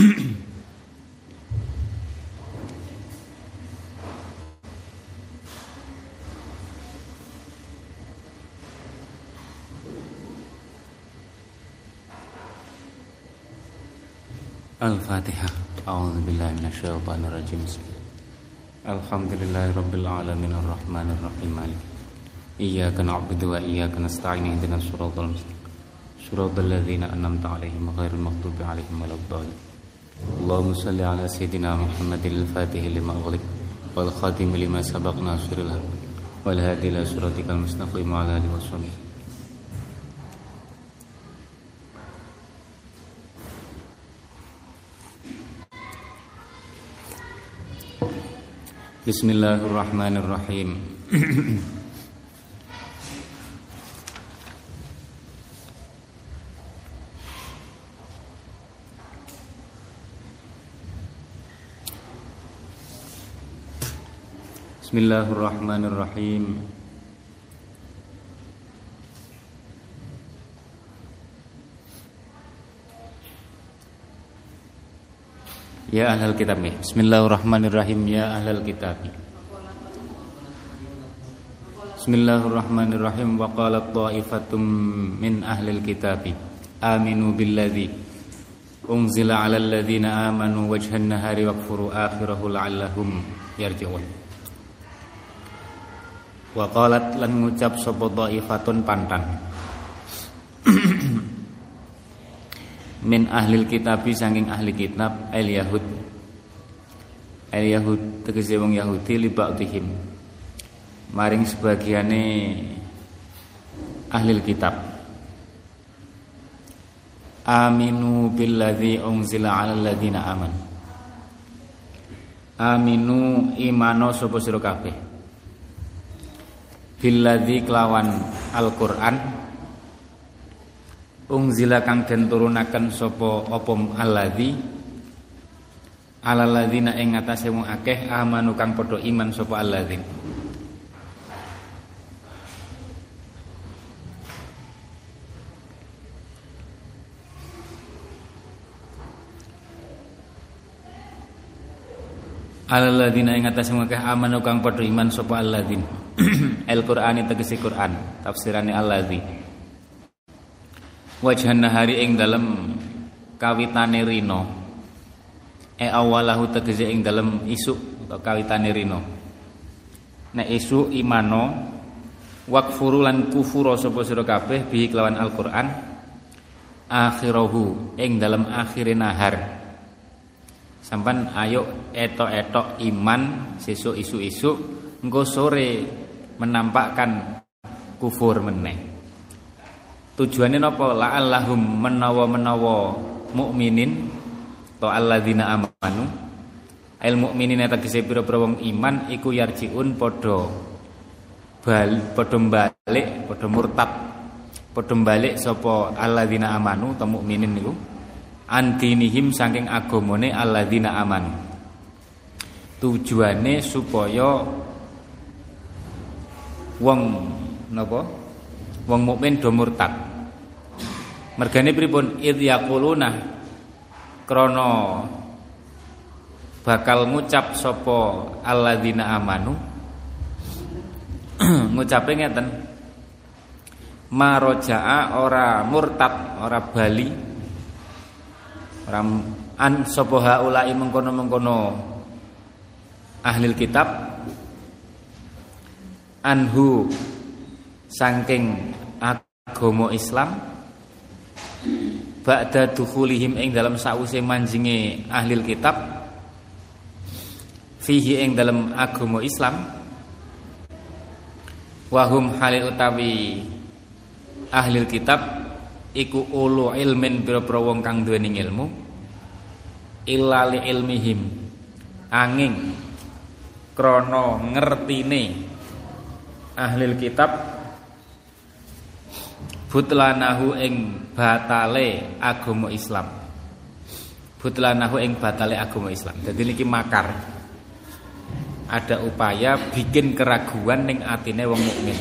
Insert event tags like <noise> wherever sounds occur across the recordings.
الفاتحة أعوذ بالله من الشيطان الرجيم الحمد لله رب العالمين الرحمن الرحيم إياك نعبد وإياك نستعين اهدنا الصراط المستقيم صراط الذين أنعمت عليهم غير المغضوب عليهم ولا الضالين Siratal ladzina an'amta 'alaihim ghairil maghdubi 'alaihim waladdallin Allahumma shalli 'ala sayyidina Muhammadil fatih lima ughliq wal khatim lima sabaq nasiril haq wal hadi <clears throat> ila siratikal mustaqim wa 'ala alihi washabihi Bismillahirrahmanirrahim Bismillahirrahmanirrahim Ya ahlal kitab Bismillahirrahmanirrahim Ya ahlal kitab Bismillahirrahmanirrahim Wa qalat ta'ifatum min ahlil kitab Aminu billadhi Unzila ala alladhina amanu wajhan nahari Wakfuru akhirahu la'allahum yarji'un Wa qalat lan ngucap Sopo ta'ifatun pantan <clears throat> min ahlil kitabi sanging ahli kitab el yahud. El yahud tegese wong yahudi li ba'dihim. Maring sebagiane ahli kitab. Aminu billadzi unzila 'alal ladzina aman. Aminu imano sapa sira kabeh billadzi kelawan Al-Qur'an. Ungzila kang den turunaken sapa apa alladzi alaladzina ing atase wong akeh amanu kang padha iman sapa alladzi? Alladzina ing atase wong akeh amanu kang padha iman sapa alladzin <clears throat> Al-Qur'ani tegese Qur'an tafsirane alladzi. Wajhan nahari ing dalem kawitane rino. E awalahu tegese ing dalem isuk atau kawitane rino. Nek isuk imano wakfuru lan kufuro sapa sira kabeh bihi kelawan Al-Qur'an akhirahu ing dalem akhire nahar. Sampan ayo etok-etok iman sesuk isu-isu engko sore menampakkan kufur meneh Tujuannya napa? La'allahum menawa-menawa mukminin to alladzina amanu. Al mukminin tegese pira-pira wong iman iku yarjiun padha bal padha balik, padha murtad. Padha balik sapa alladzina amanu to mukminin niku antinihim saking agamane alladzina amanu. Tujuane supaya wong napa? Wong mukmin do murtad. Mergane pripun id yaquluna krana bakal ngucap sapa alladzina amanu <clears throat> ngucape ngeten marojaa ora murtad ora bali ora an sapa haula'i mengkono-mengkono ahli kitab anhu saking agama Islam ba'da dukhulihim ing dalam sause manjinge ahli kitab fihi ing dalam agama Islam wahum halil utawi ahli kitab iku ulu ilmin biro-biro wong kang duweni ilmu illa li ilmihim angin krana ngertine ahli kitab butlanahu ing batale agama Islam. Butlanahu ing batale agama Islam. Jadi niki makar. Ada upaya bikin keraguan ning atine wong mukmin.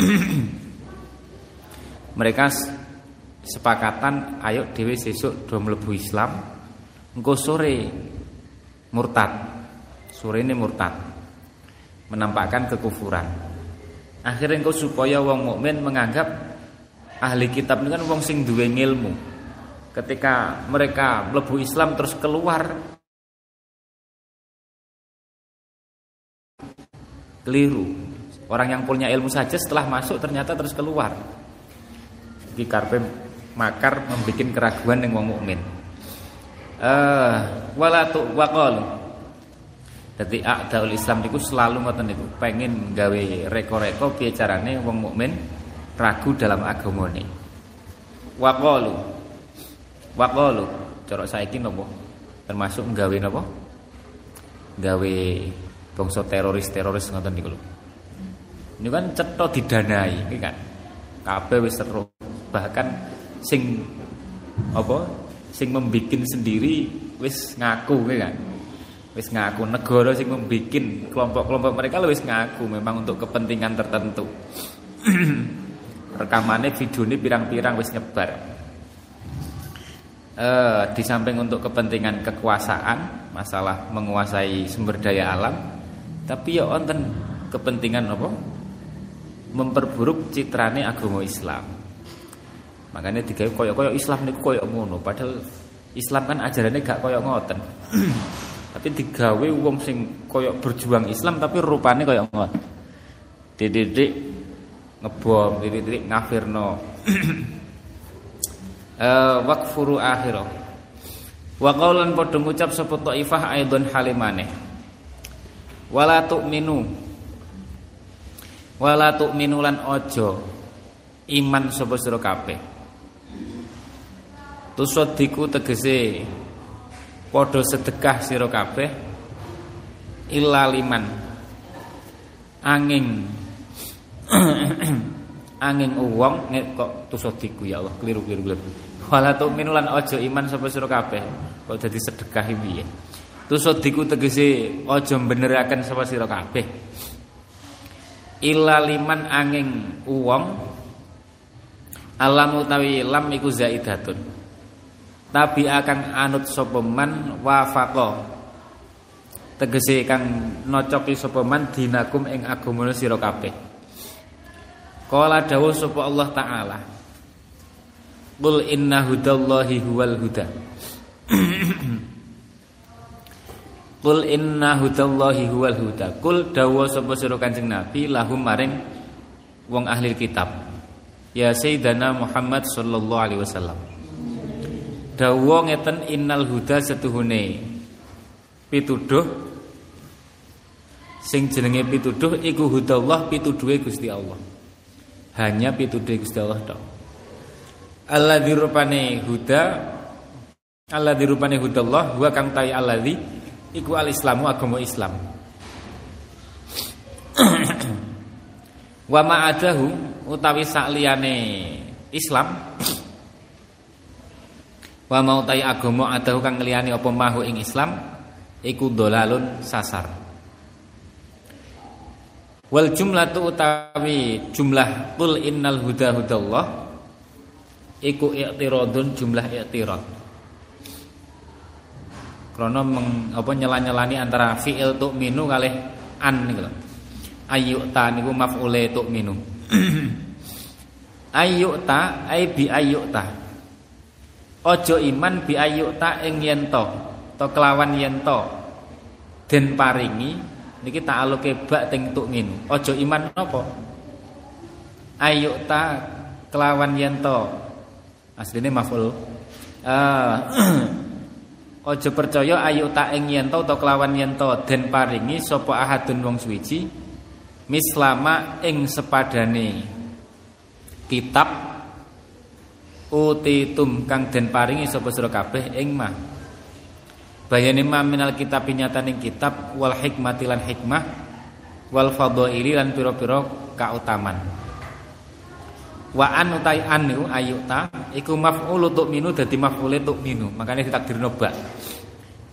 <clears throat> Mereka sepakatan ayo dhewe sesuk do mlebu Islam engko sore murtad. Sore ini murtad. Menampakkan kekufuran. Akhirnya engko supaya wong mukmin menganggap ahli kitab ini kan wong sing duwe ilmu. Ketika mereka mlebu Islam terus keluar keliru. Orang yang punya ilmu saja setelah masuk ternyata terus keluar. Di karpe makar membuat keraguan yang wong mukmin. Eh, uh, wala tu waqal. Dadi a'daul Islam niku selalu ngoten niku, pengen gawe reko-reko piye carane wong mukmin ragu dalam agamane. Waqalu. Waqalu, cara saiki napa? Termasuk gawe napa? Gawe bangsa teroris-teroris ngoten niku lho. Ini kan cetha didanai, iki kan. Kabeh wis. Bahkan sing apa? Sing membikin sendiri wis ngaku kan. Wis ngaku negara sing membikin kelompok-kelompok mereka wis ngaku memang untuk kepentingan tertentu. <clears throat> Rekamannya video ini pirang-pirang wis nyebar. Eh, di samping untuk kepentingan kekuasaan, masalah menguasai sumber daya alam, tapi ya wonten kepentingan apa? Memperburuk citrane agama Islam. Makanya digawe koyok-koyok Islam niku koyok ngono, padahal Islam kan ajarannya gak koyok ngoten. <clears throat> tapi digawe wong sing koyok berjuang Islam tapi rupane koyok ngoten. Dididik ngebom, dididik ngafirno. <clears throat> eh wakfuru akhirah. Wa qaulan padha ngucap sapa Taifah aidon halimane wala tu'minu wala tu'minu lan ojo iman sapa sira kabeh tusadiku tegese padha sedekah sira kabeh illa liman. Angin. <clears throat> Angin uwong nek kok tusadiku ya Allah keliru-keliru. Wala tu'minu lan ojo iman sapa sira kabeh. Kok dadi sedekah iki ya Tusodiku tegese aja beneraken sapa sira kabeh. Illa liman angin uwong. Alam utawi lam iku zaidatun. Tabi akan anut sapa man wafaqa. Tegese kang nocoki sapa man dinakum ing agama sira kabeh. Qala dawuh Allah taala. Qul inna hudallahi huwal huda. <clears throat> Kul inna hudallahi huwal huda. Kul dawa sapa sira Kanjeng Nabi lahum maring wong ahli kitab. Ya Sayyidina Muhammad sallallahu alaihi wasallam. Dawa ngeten innal huda setuhune pituduh sing jenenge pituduh iku hudallah pituduhe Gusti Allah. Hanya pituduhe Gusti Allah tok. Allah dirupane huda Allah dirupane hudallah wa kang tai alladzi iku al-islamu agama Islam. Wa ma'adahu utawi sakliyane Islam wa mautai agama adahu kang liyane apa mahu ing Islam iku dolalun sasar. Wal jumlatu utawi jumlah qul innal huda hudallah iku i'tiradun jumlah i'tirad. Krono meng, apa nyela-nyelani antara fi'il minu kalih an niku lho. Ayyuta niku maf'ule tu'minu. <clears throat> ayyuta ai bi ayyuta. Ojo iman bi ayyuta ing yen to, kelawan yen to den paringi niki ta'aluke bak teng tu'minu. Ojo iman napa? Ayyuta kelawan yen to. Asline maf'ul. <clears throat> Uh, Aja percaya ayu tak ing yen to kelawan yen to den paringi sapa ahadun wong suwiji mislama ing sepadane kitab utitum kang den paringi sapa sira kabeh ing mah bayane ma minal kitab nyataning kitab wal hikmati lan hikmah wal fadhaili lan pira-pira kautaman Wa an utai an niku ta iku maf'ul untuk minu dadi maf'ul untuk minu. Makanya ditakdirno ba.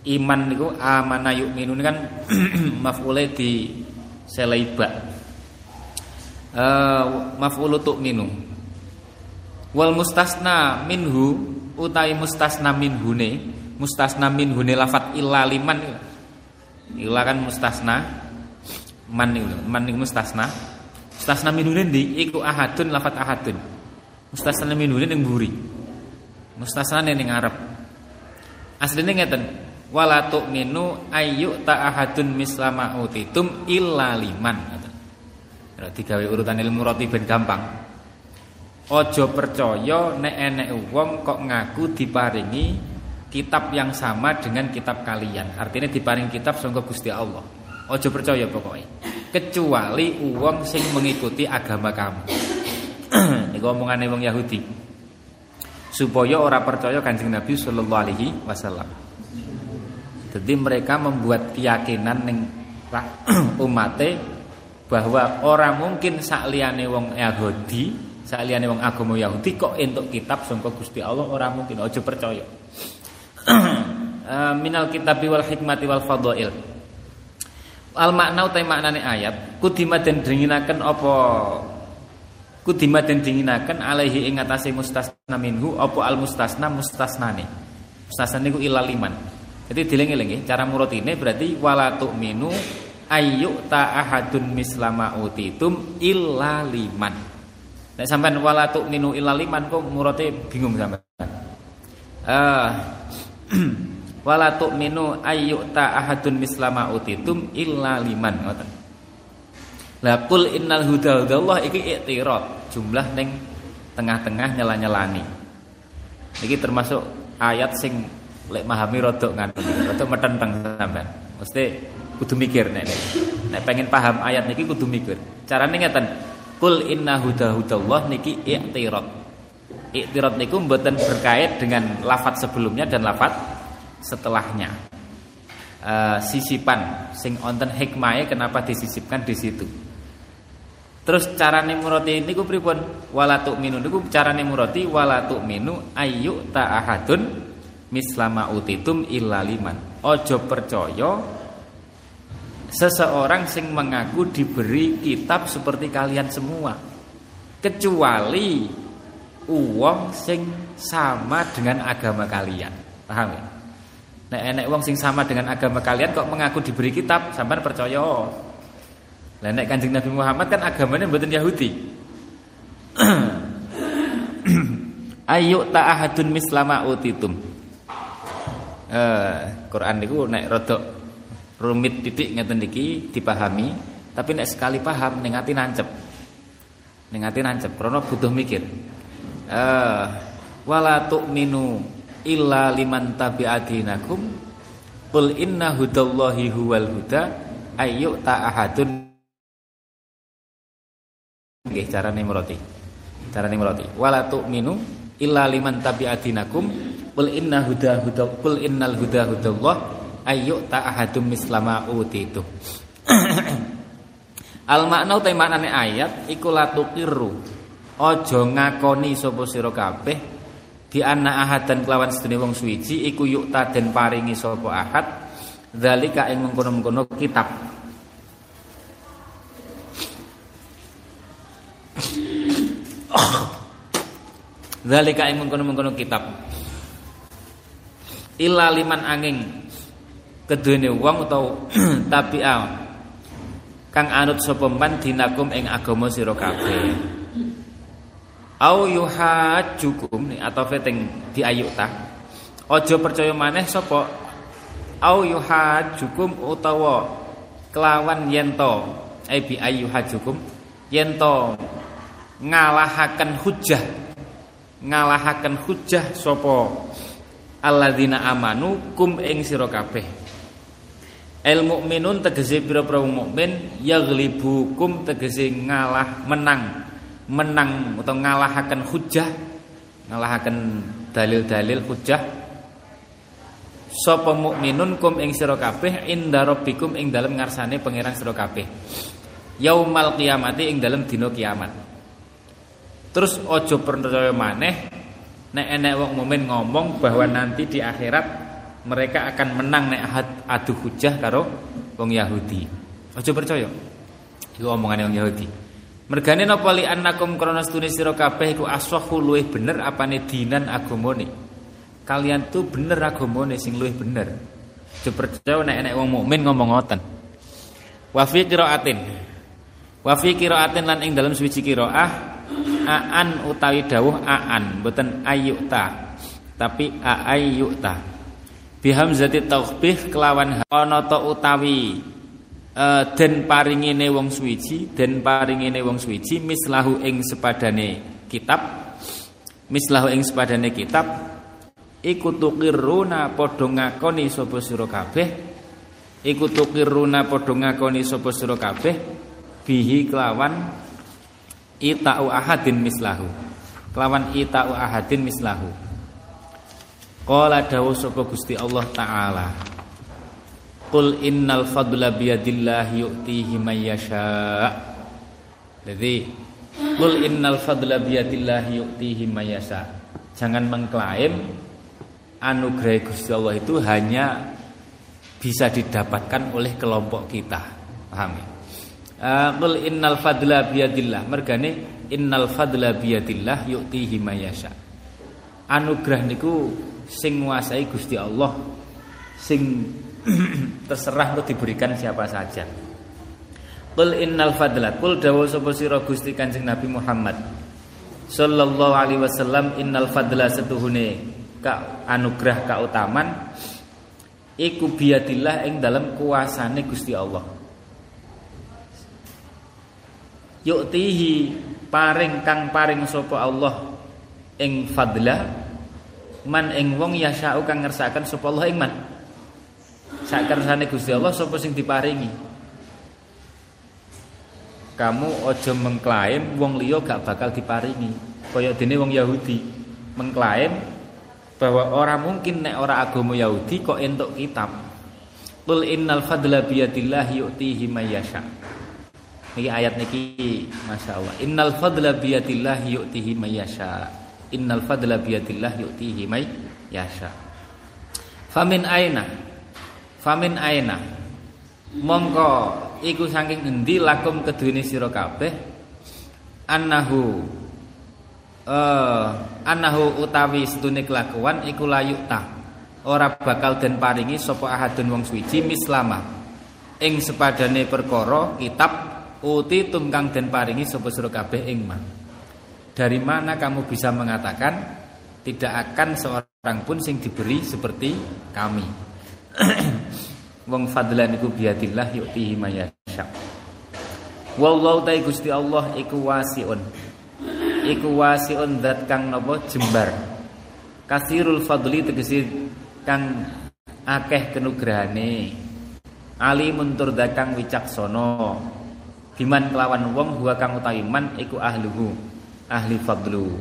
Iman niku amana minu ini kan <clears throat> maf'ul di selai ba. Uh, maf'ul untuk minu. Wal mustasna minhu utai mustasna minhune mustasna min hune lafat illa liman illa kan mustasna man man mustasna. Mustasna min hune ndi? Iku ahadun lafat ahadun. Mustasna min hune ning mburi. Mustasna ning ngarep. Asline ngeten wala tu'minu ayyu ta ahadun mislama utitum illa liman. Digawe urutan ilmu roti ben gampang Ojo percaya nek enek wong kok ngaku diparingi kitab yang sama dengan kitab kalian. Artinya diparing kitab sangka Gusti Allah. Ojo percaya pokoknya. Kecuali wong sing mengikuti agama kamu. <clears throat> Iku omongane wong Yahudi. Supaya orang percaya Kanjeng Nabi sallallahu alaihi wasallam. Jadi mereka membuat keyakinan ning <clears throat> umate bahwa orang mungkin sakliyane wong Yahudi saliyane wong agama Yahudi kok entuk kitab sangka Gusti Allah ora mungkin aja percaya. <clears throat> Eh, minal kitabi wal hikmati wal fadhail. Al makna utai maknane ayat kudima den dinginaken apa kudima den dinginaken alaihi ing atase mustasna minhu apa al mustasna mustasnane. Mustasna niku ilal liman. Jadi dileng-eling cara murotine berarti wala tu'minu ayyuk ta ahadun mislama utitum illa liman. Nek sampean wala tu'minu illa liman kok murate bingung sampean. Eh <clears throat> wala tu'minu ayyuta ahadun mislama utitum illa liman ngoten. Lah qul innal huda hudallah iki iktirad, jumlah ning tengah-tengah nyela-nyelani. Iki termasuk ayat sing lek mahami rodok ngoten, rodok metenteng sampean. Mesti kudu mikir nek nek pengen paham ayat niki kudu mikir. Carane ngeten, Kul inna huda hudallah niki i'tirad. I'tirad niku mboten berkait dengan lafat sebelumnya dan lafat setelahnya. Uh, sisipan sing onten hikmahnya kenapa disisipkan di situ. Terus carane murati niku pripun? Wala tu'minu niku carane murati wala tu'minu ayyu ta'ahadun mislama utitum illa liman. Ojo percaya seseorang sing mengaku diberi kitab seperti kalian semua kecuali uang sing sama dengan agama kalian. Paham ya? Nek enek wong sing sama dengan agama kalian kok mengaku diberi kitab sampean percaya? Lah nek Kanjeng Nabi Muhammad kan agamanya mboten Yahudi. <clears throat> Ayo ta'ahadun mislama utitum. Eh Quran niku nek rodok rumit titik ngeten niki dipahami, tapi nek sekali paham ning ati nancep. Ning ati nancep krana butuh mikir. Eh wala tu'minu illa liman tabi'adinakum qul inna hudallahi huwal huda ayu ta'ahadun nggih carane meroti. Carane meroti. Wala tu'minu illa liman tabi'adinakum qul inna huda huda qul innal huda hudallah ayu ta ahadum mislama utitu <clears throat> Al makna utai maknane ayat iku latukiru Ojo ngakoni sapa sira kabeh di anna ahadan kelawan sedene wong suwiji iku yuk den paringi sapa ahad zalika ing mengkono-mengkono kitab. <clears throat> Zalika ing mengkono-mengkono kitab. Illa liman angin keduene wong utawa <clears throat> tabi'a kang anut sapa man dinakum ing agama sira kabeh. Au yuhajjukum atau feteng diayuta aja percaya maneh sapa? Au yuhajjukum utawa kelawan yento ai bi ayyuhajjukum yento ngalahaken hujah. Ngalahaken hujah sapa? Alladzina amanu kum ing sira kabeh El mukminun tegese pira-pira mukmin yaghlibukum tegese ngalah menang. Menang atau ngalahaken hujah ngalahaken dalil-dalil hujah. Sapa mukminun kum ing sira kabeh inda rabbikum ing dalem ngarsane pangeran sira kabeh. Yaumal kiamati ing dalem dina kiamat. Terus ojo percaya maneh nek enek wong mukmin ngomong bahwa nanti di akhirat mereka akan menang nek adu hujah karo wong Yahudi. Aja percaya. Iku omongane wong Yahudi. Mergane napa li annakum krana stune sira kabeh iku aswahu luwih bener apane dinan agamane. kalian tuh bener agamane sing luwih bener. Aja percaya nek nek wong mukmin ngomong ngoten. Wa fi qiraatin. Wa fi qiraatin lan ing dalam suci qiraah aan utawi dawuh aan boten ayyuta tapi aayyuta bihamzati tauhbih kelawan ana ta utawi uh, den paringine wong suwiji den paringine wong suwiji mislahu ing sepadane kitab mislahu ing sepadane kitab iku tuqirruna padha ngakoni sapa sira kabeh iku tuqirruna padha ngakoni sapa sira kabeh bihi kelawan ita'u ahadin mislahu kelawan ita'u ahadin mislahu qala dawu sapa Gusti Allah taala Qul innal fadla biyadillah yu'tihi may yasha. Jadi Qul innal fadla biyadillah yu'tihi may yasha. Jangan mengklaim anugerah Gusti Allah itu hanya bisa didapatkan oleh kelompok kita. Paham ya? Uh, qul innal fadla biyadillah mergane innal fadla biyadillah yu'tihi mayasha anugerah niku sing nguasai Gusti Allah sing <clears throat> terserah untuk diberikan siapa saja. Qul innal fadla qul dawu sapa sira Gusti Kanjeng Nabi Muhammad sallallahu alaihi wasallam innal fadla setuhune ka anugerah kautaman iku biyadillah ing dalam kuasane Gusti Allah. Yuktihi paring kang paring sapa Allah ing fadla man ing wong yasau kang ngersakaken sapa Allah ing man? Sak kersane Gusti Allah sapa sing diparingi? Kamu ojo mengklaim wong liya gak bakal diparingi. Kaya dene wong Yahudi. Mengklaim bahwa orang mungkin nek ora agama Yahudi kok entuk kitab. Qul innal fadla biyadillah yu'tihi may yasha' Niki ayat niki Masya Allah. Innal fadla biyadillah yu'tihi may yasha Innal fadla biyadillah yu'tihi may yasha. Famin aina? Famin aina? Mongko iku saking endi lakum keduweni sira kabeh? Annahu uh, annahu utawi setune kelakuan iku layuk ta ora bakal den paringi sapa ahadun wong suci mislama ing sepadane perkara kitab Uti tungkang dan paringi sapa sira kabeh ing. Dari mana kamu bisa mengatakan tidak akan seorang pun sing diberi seperti kami. <clears throat> Wong fadlan iku biadillah yu'tihi mayasya. Wallahu ta Gusti Allah iku wasiun. Iku wasiun zat kang napa jembar. Kasirul fadli tegesi kang akeh kenugrahane. Alimun tur kang wicaksana biman kelawan wong huwa kang utawi man iku ahluhu ahli fadlu.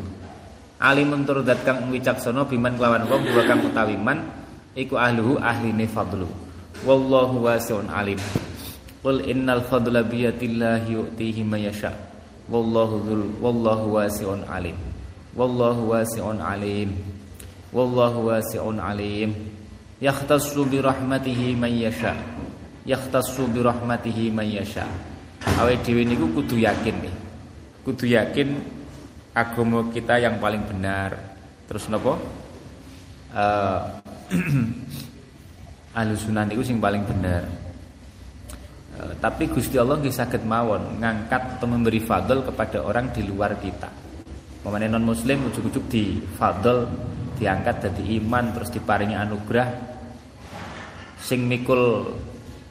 Alimun tur dat kang wicaksana biman kelawan wong huwa kang utawi man iku ahluhu ahline fadlu. Wallahu wasi'un alim. Qul innal fadla biyadillahi yu'tihi may yasha. Wallahu dzul wallahu wasi'un alim. Wallahu wasi'un alim. Wallahu wasi'un alim. Yakhtassu bi rahmatihi may yasha. Yakhtassu bi rahmatihi may yasha. Awake dhewe niku kudu yakin nih. Kudu yakin agama kita yang paling benar. Terus? Eh <clears throat> uh, sunnah niku sing paling benar. Uh, tapi Gusti Allah nggih saged mawon ngangkat atau memberi fadl kepada orang di luar kita. Pemane non muslim ujuk-ujuk di fadl diangkat dari iman terus diparingi anugerah sing mikul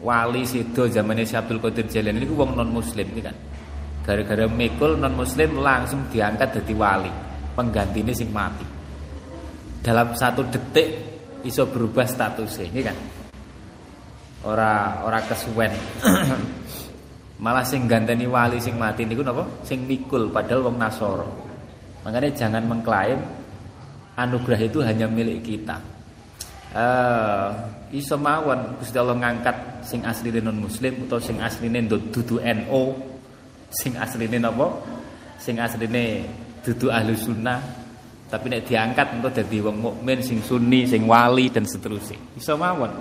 wali sido zamannya Syabdul Qadir Jailani ini wong non muslim ini kan gara-gara mikul non muslim langsung diangkat jadi wali. Pengganti ini sing mati. Dalam satu detik iso berubah statusnya ini kan? Ora ora kesuwen. <clears throat> Malah sing ganteni wali sing mati niku napa? Sing mikul padahal wong nasoro makanya jangan mengklaim anugerah itu hanya milik kita. Uh, iso mawon Gusti Allah ngangkat sing asline non muslim atau sing asline dudu NO sing asline napa? Sing asline dudu ahli sunnah. Tapi nek diangkat untuk jadi wong mukmin sing sunni sing wali dan seterusnya. Iso mawon?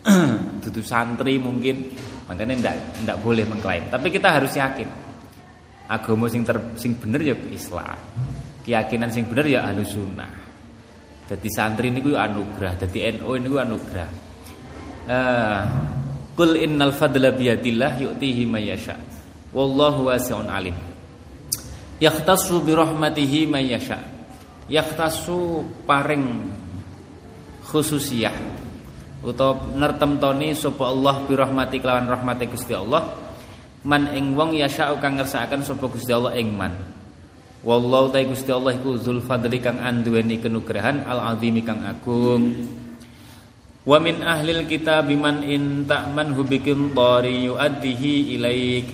<clears throat> Dudu santri mungkin. Makanya ndak ndak boleh mengklaim. Tapi kita harus yakin. Agama sing ter, sing bener ya Islam. Keyakinan sing bener ya ahli sunnah. Dadi santri niku anugerah, dadi NU niku anugerah. Eh, Qul innal fadla biyadillah yu'tihi may yasha. Wallahu wasi'un alim. Yakhtassu bi rahmatihi may yasha. Yakhtassu paring khususiyah utawa nertemtoni sapa Allah bi rahmati kelawan rahmati Gusti Allah man ing wong yasha kang ngersakaken sapa Gusti Allah ing man. Wallahu ta Gusti Allah iku zul fadli kang anduweni kenugrahan al azimi kang agung. Wa min ahlil kitab man in ta'manhu bikin tari yu'addihi ilaik.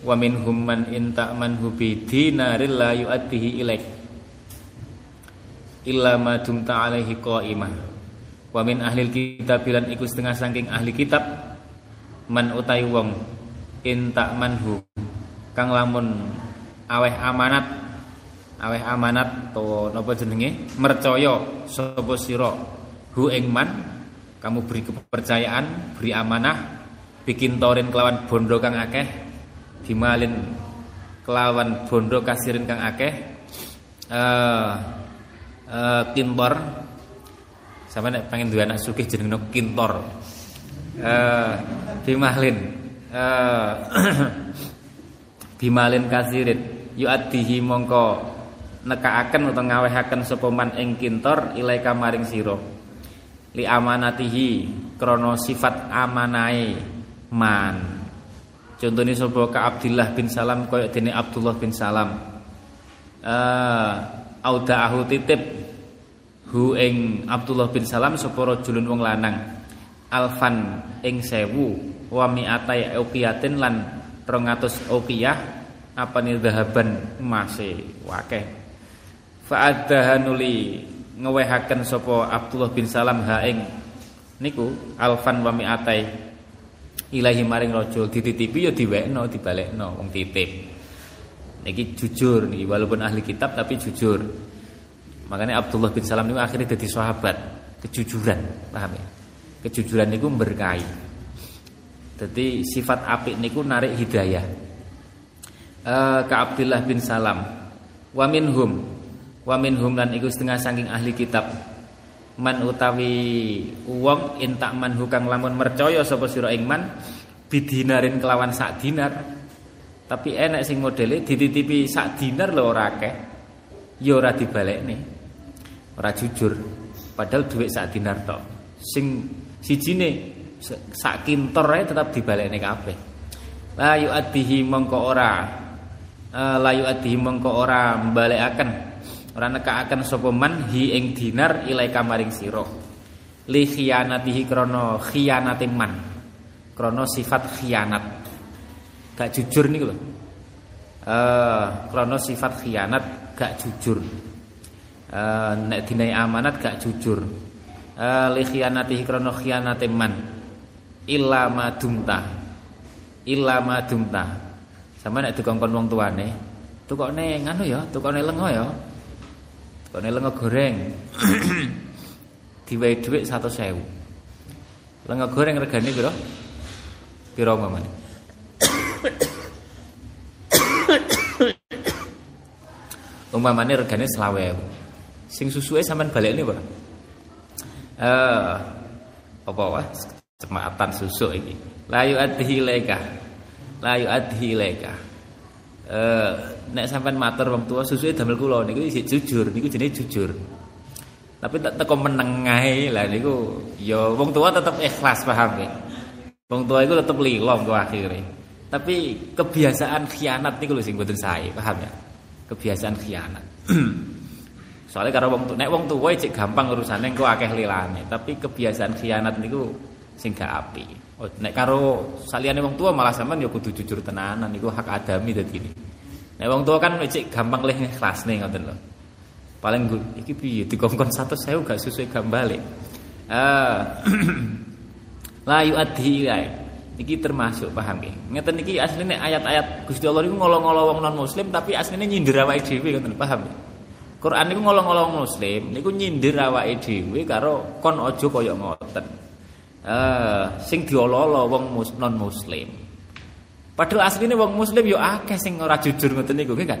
Wa minhum man in ta'manhu bi dinaril la yu'addihi ilaik. Illa ma dumta alaihi qa'imah. Wa min ahlil kitab bilan iku setengah saking ahli kitab man utai wong in ta'manhu kang lamun aweh amanat aweh amanat to napa jenenge mercaya sapa sira hu ing man kamu beri kepercayaan beri amanah bikin torin kelawan bondo kang akeh dimalin kelawan bondo kasirin kang akeh. Eh uh, kintor. Sama nek pengen duwe anak sugih jenenge kintor. Eh dimalin. Eh <clears throat> dimalin kasirin. Yu'addihi mongko nekaaken utawa ngawehaken sapa man ing kintor ilaika maring sira. Li amanatihi krana sifat man contohnya sapa ka Abdullah bin Salam kaya dene Abdullah bin Salam. Eh audaahu titip hu ing Abdullah bin Salam sapa rajulun wong lanang alfan ing sewu wa mi'atai uqiyatin lan 200 uqiyah apa nih dahaban masih wakeh. Fa'adahanuli ngewehaken sopo Abdullah bin Salam haing niku alfan wa mi'atai ilahi maring raja dititipi ya diwekno dibalekno wong titip. Niki jujur nih walaupun ahli kitab tapi jujur. Makanya Abdullah bin Salam niku akhirnya jadi sahabat. Kejujuran paham ya? Kejujuran niku berkahi jadi sifat apik niku narik hidayah. Uh, ka Abdullah bin Salam wa minhum wa minhum lan iku setengah saking ahli kitab man utawi wong intak man hukang lamun mercaya sapa sira ing man bidinarin kelawan sak dinar. Tapi enak sing modele dititipi sak dinar lho ora akeh ya ora dibalekne. Ora jujur padahal duit sak dinar tok. Sing sijine sak kintor ae tetap dibalekne kabeh. La yu'addihi mongko ora uh, layu adi mengko ora mbalekaken ora nekakaken sapa man hi ing dinar ilai kamaring sira. Li khiyanatihi krana khiyanate man. Krana sifat khianat. Gak jujur niku lho. Eh krana sifat khianat gak jujur. Uh, nek dinai amanat gak jujur. Uh, li khiyanatihi krana khianate man. Illa madumta illa madumta sama nek dikongkon wong tuane, tukokne nganu ya, tukokne lengo ya. Tukokne lengo goreng. <clears throat> Diwehi dhuwit 100.000. Lengo goreng regane piro? Piro mamane? <coughs> Umpamane regane 20.000. Sing susuke sampean balekne apa? Eh apa wae? Cematan susu iki. Layu adhi leka layu adhi leka eh nek sampean matur wong tua susuke damel kula. Niku isih jujur niku jenenge jujur. Tapi tak teko meneng ae lah niku ya wong tua tetep ikhlas paham ya wong tua iku tetep lilo kok akhire. Tapi kebiasaan khianat niku lho sing mboten sae paham ya? Kebiasaan khianat. <clears throat> Soalnya karena wong tua nek wong tua cek gampang urusane engko akeh lilane. Tapi kebiasaan khianat niku sing gak apik Oh, nek karo saliyane wong tua malah sampean ya kudu jujur tenanan iku hak adami dadi. Nek wong tua kan cek gampang leh ikhlasne ngoten lho. Paling iki piye dikongkon 100.000 gak sesuai gak balik. Eh <clears throat> la yu'adhi ilai. Iki termasuk paham nggih. Ngeten iki asline ayat-ayat Gusti Allah niku ngolong-ngolong wong non muslim tapi asline nyindir awake dhewe ngoten paham? Quran niku ngolong-ngolong muslim niku nyindir awake dhewe karo kon aja kaya ngoten eh sing diololo wong mus, non muslim. Padahal asline wong muslim yo akeh sing ora jujur ngoten niku kan.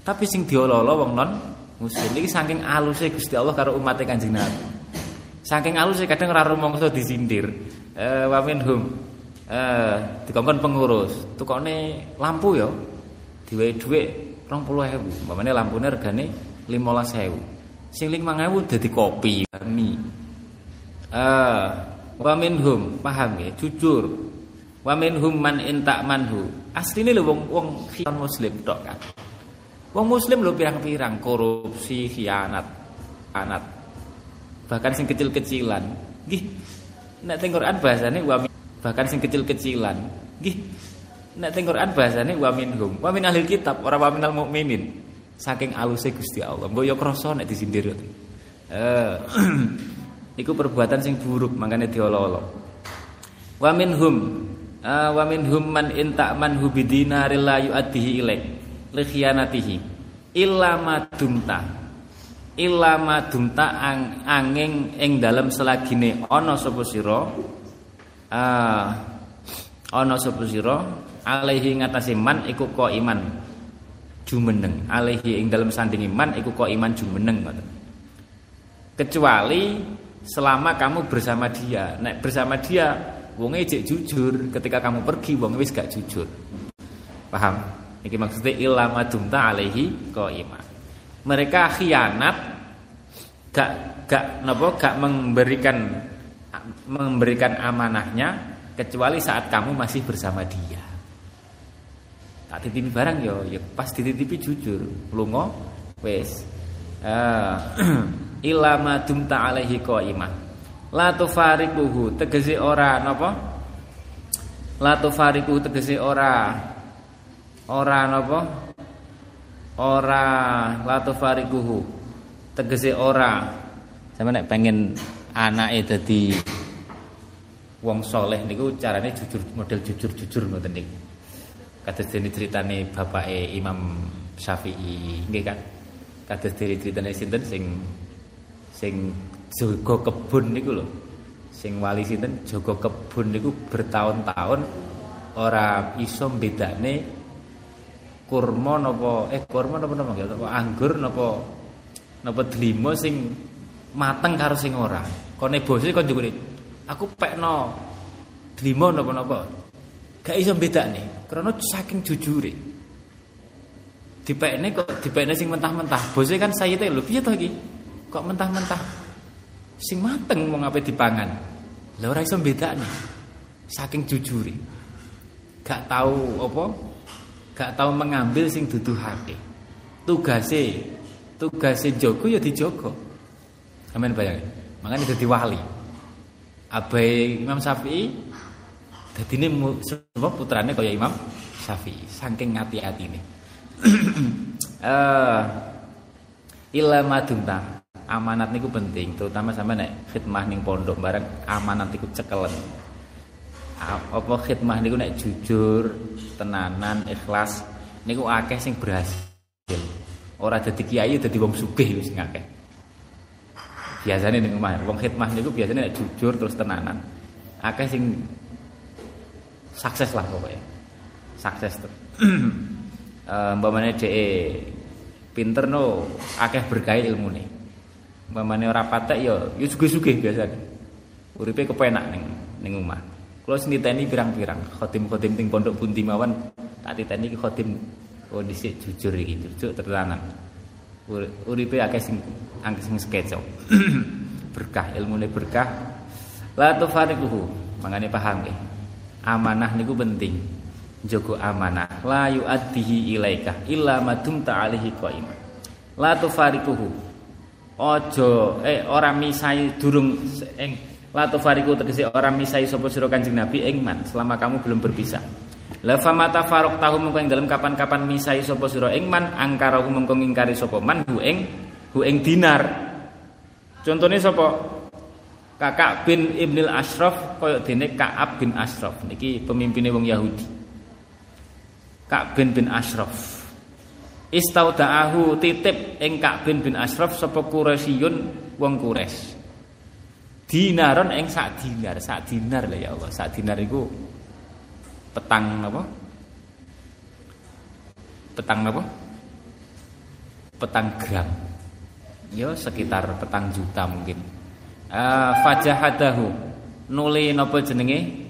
Tapi sing diololo wong non muslim iki saking alusnya Gusti Allah karo umatnya Kanjeng Nabi. Saking alusnya kadang ora rumangsa disindir. Eh wa minhum eh dikongkon pengurus, tukone lampu ya diwehi dhuwit 20.000. Umpamane lampune regane 15.000. Sing 5.000 dadi kopi. Ni. Eh wa minhum paham ya jujur. Wa minhum man intak manhu. Asline lho wong wong muslim tok kan. Wong muslim lho pirang-pirang korupsi, khianat, anat. Bahkan sing kecil-kecilan. Nggih. Nek teng Quran bahasane wa bahkan sing kecil-kecilan. Nggih. Nek teng Quran bahasane wa minhum. Wa min ahli kitab, ora wa minal mukminin. Saking aluse Gusti Allah. Mbok yo krasa nek disindir. Eh. <clears throat> Iku perbuatan sing buruk makanya diolo-olo. Wa minhum uh, wa minhum man inta man hubidinaril la yu'addihi ilaik li khiyanatihi illa madumta illa madumta ang, angin ing dalam selagine ana sapa sira? Uh, ana sapa sira? Alaihi ngatasi man iku ko iman jumeneng. Alaihi ing dalam sanding iman iku ko iman jumeneng kecuali selama kamu bersama dia nek bersama dia wonge cek jujur ketika kamu pergi wong wis gak jujur paham Iki maksudnya ilama dumta alaihi qaima. Mereka khianat gak gak napa gak memberikan memberikan amanahnya kecuali saat kamu masih bersama dia. Tak titipi barang yo, ya pas dititipi jujur, lunga wis. Uh, ilama dumta alaihi qaima. La tufariquhu tegese ora napa? La tufariquhu tegese ora. Ora napa? Ora latu farikuhu tegese ora. Sampe nek pengen anake dadi wong soleh niku carane jujur model jujur-jujur ngoten niku. Kados dene critane bapake Imam Syafi'i nggih kan kados dene critane sinten sing sing jaga kebun niku lho sing wali sinten jaga kebun niku bertahun-tahun ora iso bedane kurma napa eh kurma napa napa napa anggur napa napa delima sing mateng karo sing ora. Kone bose kon njukune aku pekno delima napa napa. Gak iso bedakne karena saking jujure. Dipekne kok dipekne sing mentah-mentah. Bose kan sayite lho piye to iki? Kok mentah-mentah? Sing mateng mau ngapain dipangan. Lah ora iso bedakne. Saking jujure. Gak tahu apa gak tahu mengambil sing duduhake. Tugase tugase jogo ya dijogo. Amin bayang. Makanya dadi wali. Abai Imam Syafi'i dadine sebab putrane kaya Imam Syafi'i saking ngati-atine. <clears throat> Eh uh, ila amanat niku penting terutama sama nek khidmah ning pondok bareng amanat niku cekelen. Apa khidmah niku nek jujur tenanan ikhlas niku akeh sing berhasil. Ora dadi kiai dadi wong sugih wis akeh biasane ning omah wong khidmah niku biasane nek jujur terus tenanan. Akeh sing sukses lah pokoknya sukses tuh uh, mbamane dhek pinter no akeh berkah ilmune mbamane ora patek ya ya sugih-sugih biasane uripe kepenak ning ning omah Kalau seniteni pirang-pirang, khotim-khotim ting pondok bunti mawon, tak titeni khotim oh dhisik jujur iki, jujur terlanan. Uripe akeh sing akeh sing skeco. <clears throat> berkah, ilmune berkah. La tufariquhu, mangane paham nggih. Amanah niku penting. Jogo amanah, la yu'addihi ilaika illa ma dumta alaihi qaimah. La tufariquhu. Ojo eh ora misai durung ing La tufariku tegese orang misai sapa sira Kanjeng Nabi ing man selama kamu belum berpisah. La famata farok tahu mengko ing dalam kapan-kapan misai sapa sira ing man angkara mengko ngingkari sapa man hu ing hu ing dinar. Contohnya sapa? Kakak bin Ibnil Ashraf kaya dene Ka'ab bin Ashraf niki pemimpinnya wong Yahudi. Ka'ab bin bin Ashraf. Istaudaahu titip ing Ka'ab bin Ashraf sapa Quraisyun wong Quraisy dinaron ing sak dinar, sak dinar lah ya Allah. Sak dinar iku petang apa? Petang apa? Petang gram. Yo sekitar petang juta mungkin. Uh, fajahadahu nuli napa jenenge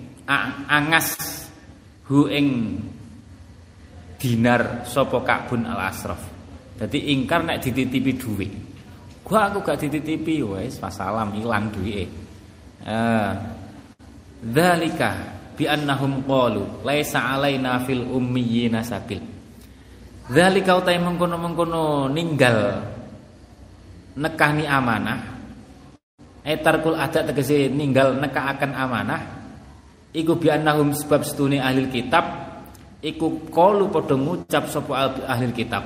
angas hu ing dinar sapa Ka'bun al Asraf. Dadi ingkar nek dititipi dhuwit. Gua aku gak dititipi wis salam ilang duwike. Eh dzalika bi annahum qalu laisa alaina fil ummiyina sabil. Dzalika utai mengkono-mengkono ninggal nekani amanah. Etarkul adat tegese ninggal neka akan amanah. Iku bi annahum sebab setune ahli kitab iku kalu padha ngucap sapa ahli kitab.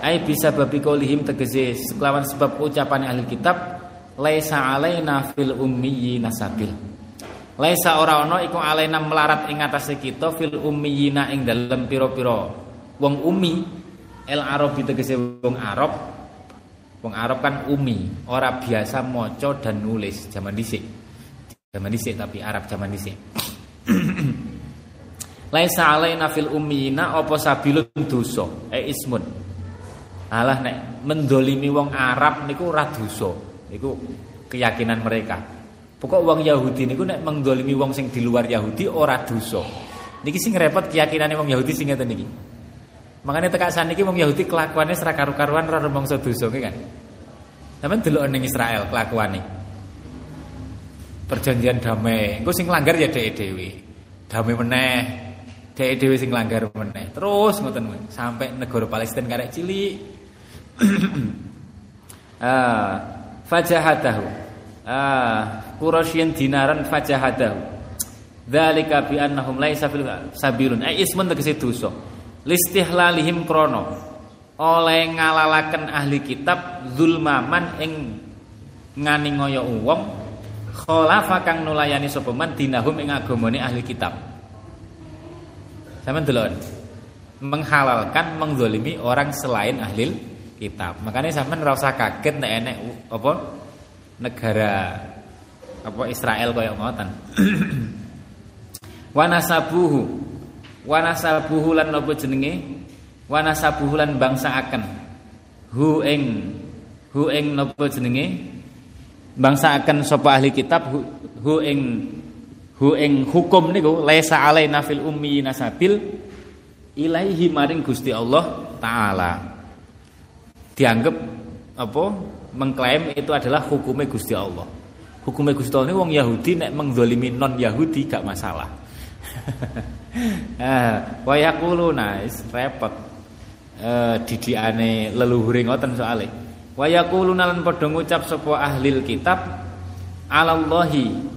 Ai bisa babi kaulihim tegese kelawan sebab ucapan ahli kitab laisa alaina fil ummiyina sabil. Laisa ora ana iku alaina melarat ing atase kita fil ummiyina ing dalem pira-pira wong umi. El arabi tegese wong arab. Wong arab kan umi ora biasa maca dan nulis zaman dhisik. Zaman dhisik tapi Arab zaman dhisik <clears throat> Laisa alaina fil ummiyina apa sabilun dosa e ismun. Alah nek mendolimi wong Arab niku ora dosa. Niku keyakinan mereka. Pokok wong Yahudi niku nek mendolimi wong sing di luar Yahudi ora dosa. Niki sing repot keyakinane wong Yahudi sing ngeten niki. Makanya tekak saniki wong Yahudi kelakuannya serak karu-karuan ora rumangsa dosa kan. Sampeyan delok ning Israel kelakuane. Perjanjian damai, engko sing langgar ya dhewe-dhewe. Damai meneh, Dhek dhewe sing langgar meneh. Terus ngoten sampai negara Palestina karek cilik. <clears throat> ah, fajahadahu. Ah, dinaran fajahadahu. Dzalika bi annahum laisa fil sabilun. Ai ismun tegese dosa. Listihlalihim krono oleh ngalalaken ahli kitab zulmaman ing ngani ngoyo wong khalafa kang nulayani sapa man dinahum ing agamane ahli kitab. Sama delon menghalalkan mengzolimi orang selain ahli kitab. Makanya sampean ora usah kaget nek enek apa negara apa Israel kaya ngoten. <clears throat> Wanasabuhu wanasabuhu lan apa jenenge? Wanasabuhu lan bangsa akan hu ing hu ing napa jenenge? Bangsa akan sapa ahli kitab hu, hu ing hu ing hukum niku laisa alaina fil ummi nasabil ilaihi maring Gusti Allah taala. Dianggap apa? Mengklaim itu adalah hukumnya Gusti Allah. Hukumnya Gusti Allah ini wong Yahudi nek mengzalimi non Yahudi gak masalah. <laughs> ah, wa yaquluna repot. Eh didiane leluhure ngoten soalé. Wa yaquluna lan padha ngucap sapa ahli kitab alallahi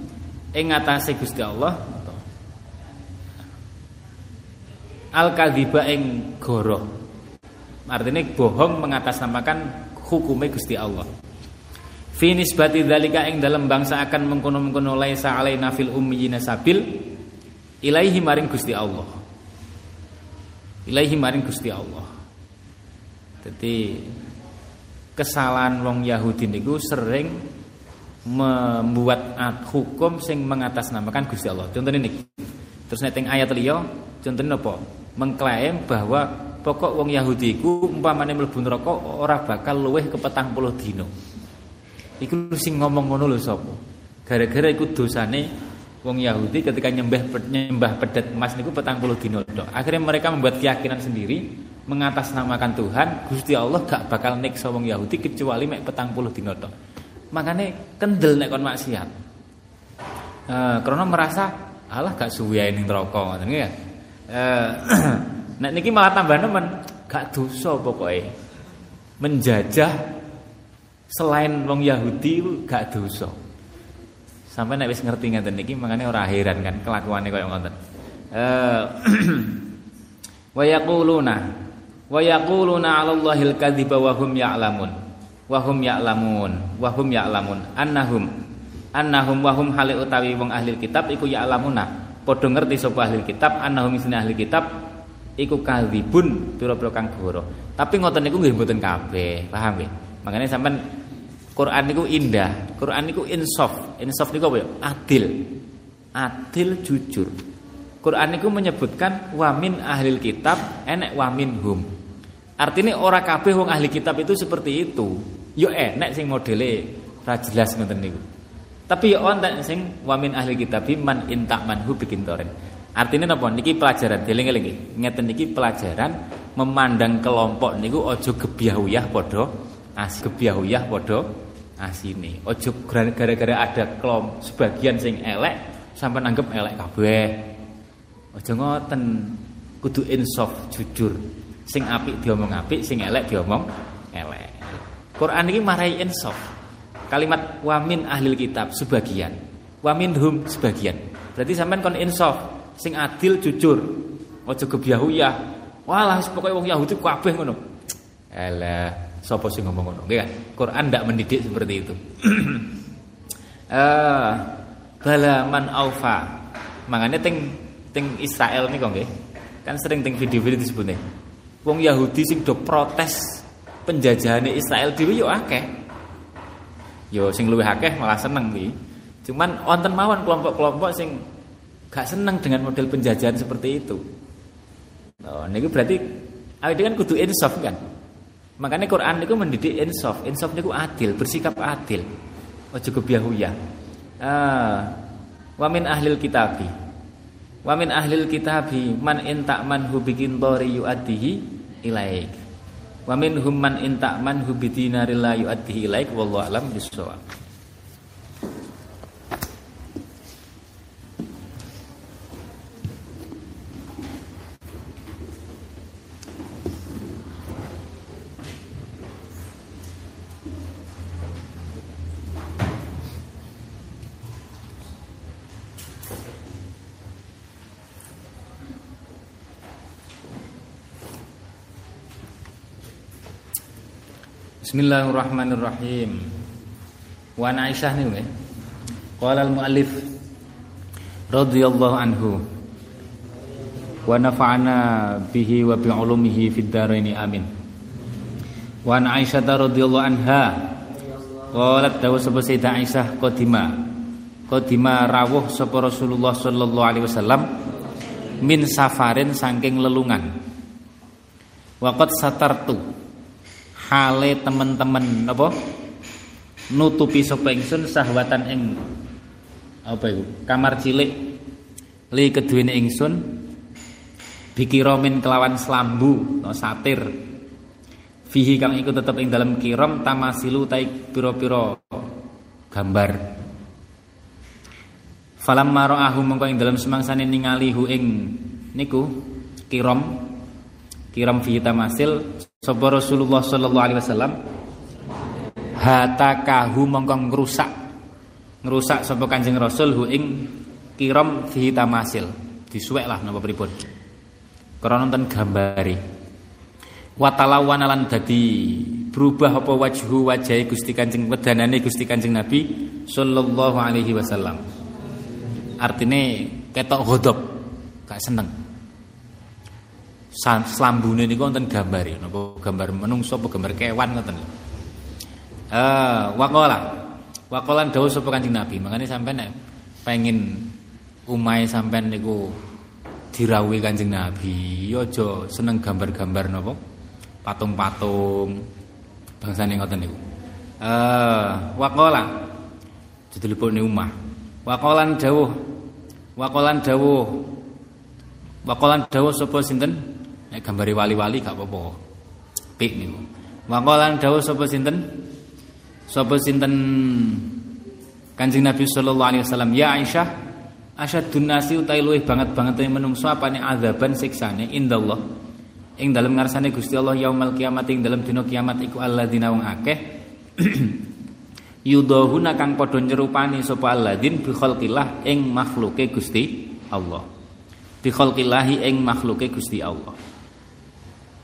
ing ngatasé Gusti Allah al kadhiba ing goro artinya bohong mengatasnamakan hukumnya Gusti Allah. Fi nisbati dzalika ing dalam bangsa akan mengkono-mengkono laisa alaina fil ummiyina sabil ilaihi maring Gusti Allah. Ilaihi maring Gusti Allah. Jadi kesalahan wong Yahudi niku sering membuat hukum sing mengatasnamakan Gusti Allah. Contoh ini. Terus nek ayat liya contohnya apa? Mengklaim bahwa pokok wong Yahudi iku umpamane mlebu neraka ora bakal luweh ke petang puluh dino. Iku sing ngomong ngono lho sapa? Gara-gara iku dosane wong Yahudi ketika nyembah nyembah pedet emas niku petang puluh dino tok. Akhirnya mereka membuat keyakinan sendiri mengatasnamakan Tuhan, Gusti Allah gak bakal niksa wong Yahudi kecuali mek petang puluh dino tok makanya kendel nek kon maksiat. Eh karena merasa Allah gak suwe ning neraka ngoten ya. Eh <clears throat> nek niki malah tambah nemen gak dosa pokoknya. Menjajah selain wong Yahudi gak dosa. Sampai nek wis ngerti ngeten niki makanya ora heran kan kelakuane koyo ngoten. Eh <clears throat> wa yaquluna wa yaquluna 'ala Allahil kadhiba wa hum ya'lamun wahum ya'lamun. Wahum ya'lamun. Annahum. Annahum wahum hale utawi wong ahli kitab iku ya'lamuna. Padha ngerti sapa ahli kitab annahum isine ahli kitab iku kadzibun pira-pira kang goro. Tapi ngoten niku nggih mboten kabeh paham nggih? Makanya sampean Quran niku indah Quran niku insaf insaf niku apa ya? Adil. Adil jujur. Quran niku menyebutkan wamin ahli kitab enek wamin hum artinya orang kabeh wong ahli kitab itu seperti itu Yo enek sing modele ra jelas ngoten niku. Tapi yo wonten sing wamin ahli kitab man intak manhu bikin toren. Artinya napa niki pelajaran dieling-eling ngeten niki pelajaran memandang kelompok niku ojo gebyahuyah padha as gebyahuyah padha asine. Ojo gara-gara ada kelompok sebagian sing elek sampai anggap elek kabeh. Ojo ngoten kudu insaf jujur. Sing apik diomong apik, sing elek diomong elek. Quran ini marahi insaf. Kalimat wamin ahli kitab sebagian, wamin hum sebagian. Berarti sampean kon insaf, sing adil jujur. Ojo kebyahuyah. Walah pokoknya wong Yahudi kabeh ngono. Elah, sapa sing ngomong ngono? Nggih kan? Quran ndak mendidik seperti itu. <clears throat> Eh, bala man aufa. Makanya ting ting Israel niku nggih. Kan sering ting video-video disebutnya. Wong Yahudi sing do protes penjajahan Israel dhewe yo akeh. Yo sing luwih akeh malah seneng iki. Cuman wonten mawon kelompok-kelompok sing gak seneng dengan model penjajahan seperti itu. Oh, niku berarti awake kan kudu insaf kan. Makanya Quran niku mendidik insaf. Insaf niku adil, bersikap adil. Ojo kebiahuyah. Ah, wa min ahlil kitabi. Wa min ahlil kitabi man in ta'manhu bikin tori yu'addihi ilaik. Wa minhum man in ta'manhu bidinarin la yu'addihi ilaik wallahu alam bisawab. Bismillahirrahmanirrahim. Wa an Aisyah nih nggih. Qala al-muallif radhiyallahu anhu wa nafa'ana bihi wa bi ulumihi fid dharain amin. Wa Aisyah radhiyallahu anha qalat dawu sapa Sayyidah Aisyah qadima qadima rawuh sapa Rasulullah sallallahu alaihi wasallam min safarin saking lelungan. Waqat satartu hale teman-teman apa? Nutupi sapa ingsun sahwatan ing apa iku? Kamar cilik. Li keduwene ingsun bikiromin kelawan selambu no satir. Fihi kang iku tetep ing dalam kirom tamasilu tai piro-piro gambar. Falam maraahu mongko ing dalam semangsane ningali hu ing niku kirom kiram fi tamasil sapa Rasulullah sallallahu alaihi wasallam? Hatakahu mongko ngrusak. Ngrusak sapa Kanjeng Rasul hu ing kiram fi tamasil. Disuwek lah napa pripun? Krana ten gambari. Watalawan lan dadi berubah apa wajhu wajahi Gusti Kanjeng wedanane Gusti Kanjeng Nabi sallallahu alaihi wasallam. Artine ketok godop gak seneng slambune niku wonten gambare napa gambar menungso apa gambar kewan ngoten eh waqala waqalan dawuh sapa Kanjeng Nabi? Makane sampean nek pengin umahe sampean niku dirawuhi Kanjeng Nabi aja seneng gambar-gambar napa? Patung-patung bangsane ngoten niku. Eh waqala didelipune umah waqalan dawuh waqalan dawuh waqalan dawuh sapa sinten Nek gambari wali-wali gak apa-apa. Pik niku. Waqalan dawuh sapa sinten? Sapa sinten Kanjeng Nabi sallallahu alaihi wasallam, "Ya Aisyah, asyadun nasi utai luwih banget banget menungso apane azaban siksane indallah." Ing dalem ngarsane Gusti Allah yaumul kiamat ing dalem dina kiamat iku alladzina wong akeh <clears throat> yudahuna kang padha nyerupani sapa alladzin bi khalqillah ing makhluke Gusti Allah. Bi khalqillahi ing makhluke Gusti Allah.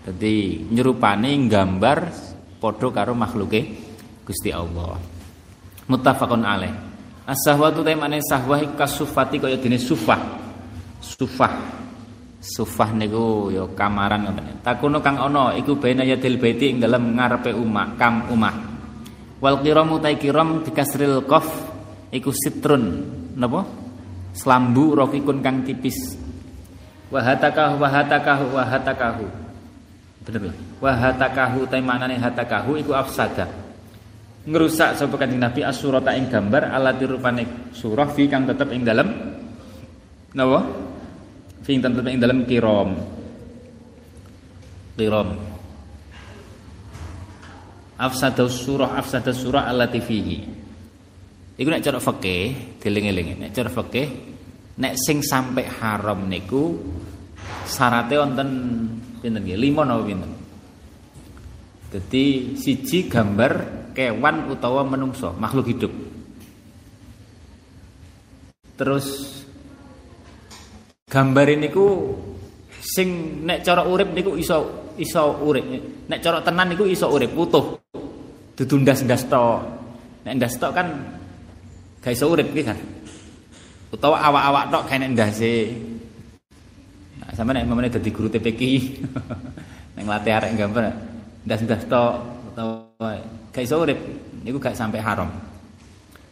Jadi nyerupane gambar padha karo makhluke Gusti Allah. Muttafaqun alaih. As-sahwatu temane sahwah iku kasufati kaya dene sufah. Sufah. Sufah niku ya kamaran ngoten. Takuno kang ana iku baina yadil baiti ing dalem ngarepe umah, kam umah. Wal qiramu ta kiram dikasril qaf iku sitrun napa? Slambu rokikun kang tipis. Wa hatakahu wa hatakahu wa hatakahu. Bener lah. Wa hatakahu ta maknane hatakahu iku afsada. ngerusak sapa Kanjeng Nabi as-surata ing gambar alati rupane surah fi kang tetep ing dalem napa? Fi kang tetep ing dalem kiram kiram afsada surah afsada surah alati fihi. Iku nek cara fikih dieling-eling nek cara fikih nek sing sampai haram niku syaratnya wonten pinten nggih 5 napa pinten Jadi siji gambar kewan utawa menungso, makhluk hidup. Terus gambar ini ku sing nek cara urip niku iso iso urip. Nek cara tenan niku iso urip utuh. Dudu ndas-ndas. Nek ndas kan gak iso urip kan. Utawa awak-awak tok nek ndase. Sama nek mamane dadi guru TPK. <laughs> nek latih arek gambar ndas-ndas tok utawa gak iso urip niku gak sampai haram.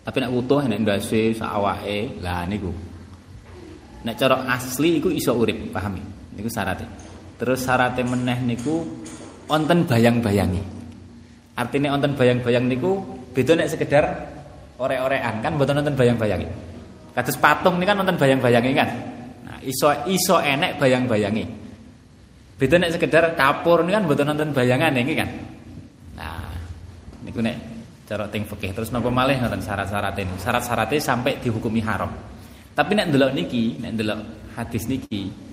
Tapi nek utuh nek ndase sak awake, lah niku. Nek cara asli iku iso urip, pahami? Niku syaratnya. Terus syaratnya meneh niku onten bayang-bayangi. Artinya onten bayang-bayang niku beda nek sekedar ore-orean kan mboten nonton bayang-bayangi. Kados patung ini kan nonton bayang-bayangi kan. Nah, iso iso enek bayang-bayangi. Beda nek sekedar kapur ini kan mboten nonton bayangan ini kan. Niku nek cara ting fikih terus napa malih ngoten syarat-syaratin. Syarat-syaratnya sampai dihukumi haram. Tapi nek ndelok niki, nek ndelok hadis niki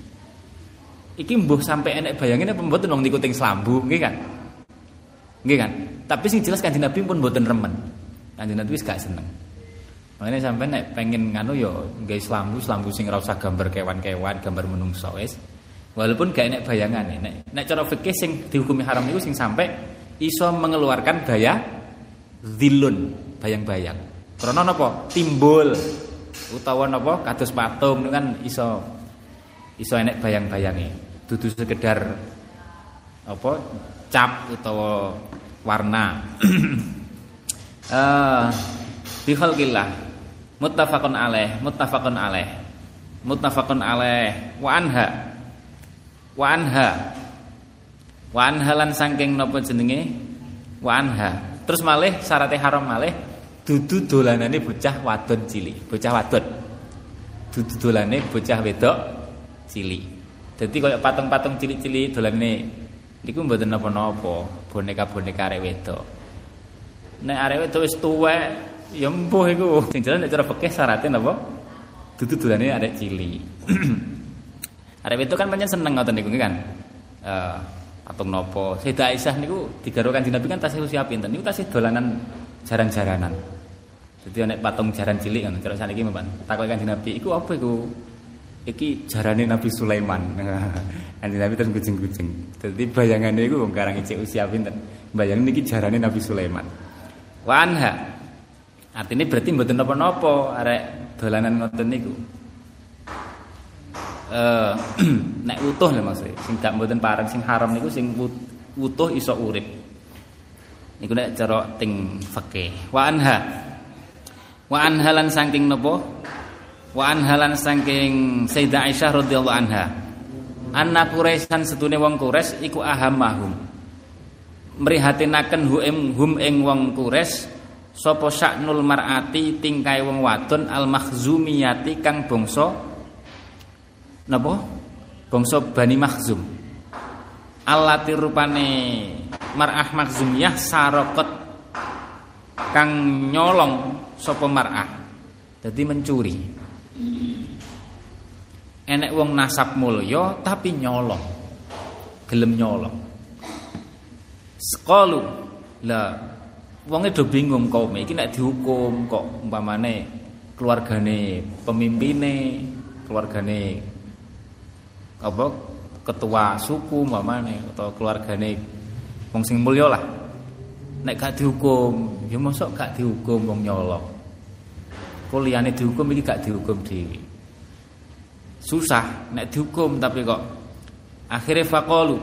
iki mbuh sampai enek bayangin apa mboten wong niku ting slambu, nggih kan? Nggih kan? Tapi sing jelas Kanjeng Nabi pun mboten remen. Kanjeng Nabi wis gak seneng. Makanya sampai nek pengen nganu yo gawe slambu, slambu sing ora usah gambar kewan-kewan, gambar menungso wis. Walaupun gak enek bayangane. Nek nek cara fikih sing dihukumi haram niku sing sampai iso mengeluarkan daya zilun bayang-bayang. Karena napa? Timbul utawa napa kados patung kan iso iso enek bayang-bayange. Dudu sekedar apa cap utawa warna. <clears throat> Eh uh, khalqillah muttafaqun alaih muttafaqun alaih muttafaqun alaih wa anha wa anha Wa anhalan saking napa jenenge? Wa anha. Terus malih syaratnya haram malih dudu dolanane bocah wadon cilik, bocah wadon. Dudu dolane bocah wedok cilik. Dadi kaya patung-patung cilik-cilik dolane niku mboten napa-napa, boneka-boneka arek wedok. Nek arek wedok wis tuwek ya mbuh iku. Sing jelas cara fikih syaratnya napa? Dudu dolane arek cilik. <clears throat> arek wedok kan pancen seneng ngoten niku kan. Uh, patung nopo. Sayyidah Aisyah niku digarwa Kanjeng Nabi kan tasih usia pinten niku tasih dolanan jaran-jaranan. Jadi nek patung jaran cilik kan cara saniki Mbak. Takoki Kanjeng Nabi iku apa iku? Iki jarane Nabi Sulaiman. <laughs> Kanjeng Nabi terus gucing-gucing. Dadi bayangane iku wong karang icik usia pinten. Bayang niki jarane Nabi Sulaiman. Wa anha. Artinya berarti mboten napa-napa arek dolanan ngoten niku. Eh <clears throat> nek utuh lho maksud sing gak mboten pareng sing haram niku sing utuh iso urip. Niku nek cara ting fikih wa anha. Wa anhalan saking napa? Wa anhalan saking Sayyidah Aisyah radhiyallahu anha. Anna Quraisyan setune wong Quraisy iku ahamahum mrihatinaken hum hum ing wong Quraisy sapa syaknul mar'ati tingkai wong wadon al makhzumiyati kang bangsa napa? Bangsa Bani Makhzum. Alati rupane mar'ah makhzumiyah sarokot kang nyolong sapa mar'ah. Jadi mencuri. Enek wong nasab mulya tapi nyolong. Gelem nyolong. Sekalu lah wonge do bingung kok iki nek dihukum kok umpamane keluargane pemimpine keluargane apa ketua suku mamane atau keluargane wong sing mulya lah. Nek gak dihukum ya mosok gak dihukum wong nyolong kuliane dihukum iki gak dihukum dhewe. Susah nek dihukum tapi kok akhirnya faqalu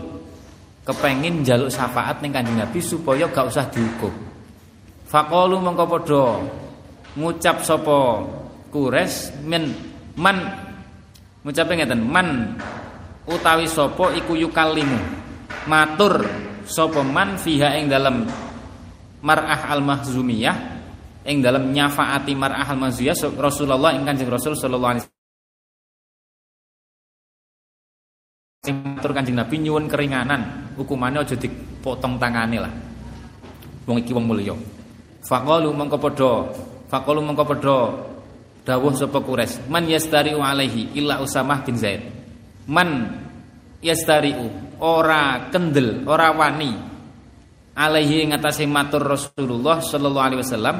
kepengin jaluk syafaat ning Kanjeng Nabi supaya gak usah dihukum faqalu mongko ngucap sapa kures men man. Ngucape ngeten man. Utawi sapa iku yukalimu matur sapa man fiha ing dalem mar'ah al-mahzumiyah ing dalam nyafaati mar'ah al-mahzumiyah Rasulullah ing Kanjeng Rasul sallallahu alaihi matur Kanjeng Nabi nyuwun keringanan hukumannya aja dipotong tangane lah. Wong iki wong mulya faqalu mongko padha. Faqalu mongko dawuh sapa man yastari'u alaihi illa Usamah bin Zaid. Man yastari'u ora kendel ora wani alaihi ngatasi matur Rasulullah sallallahu alaihi wasallam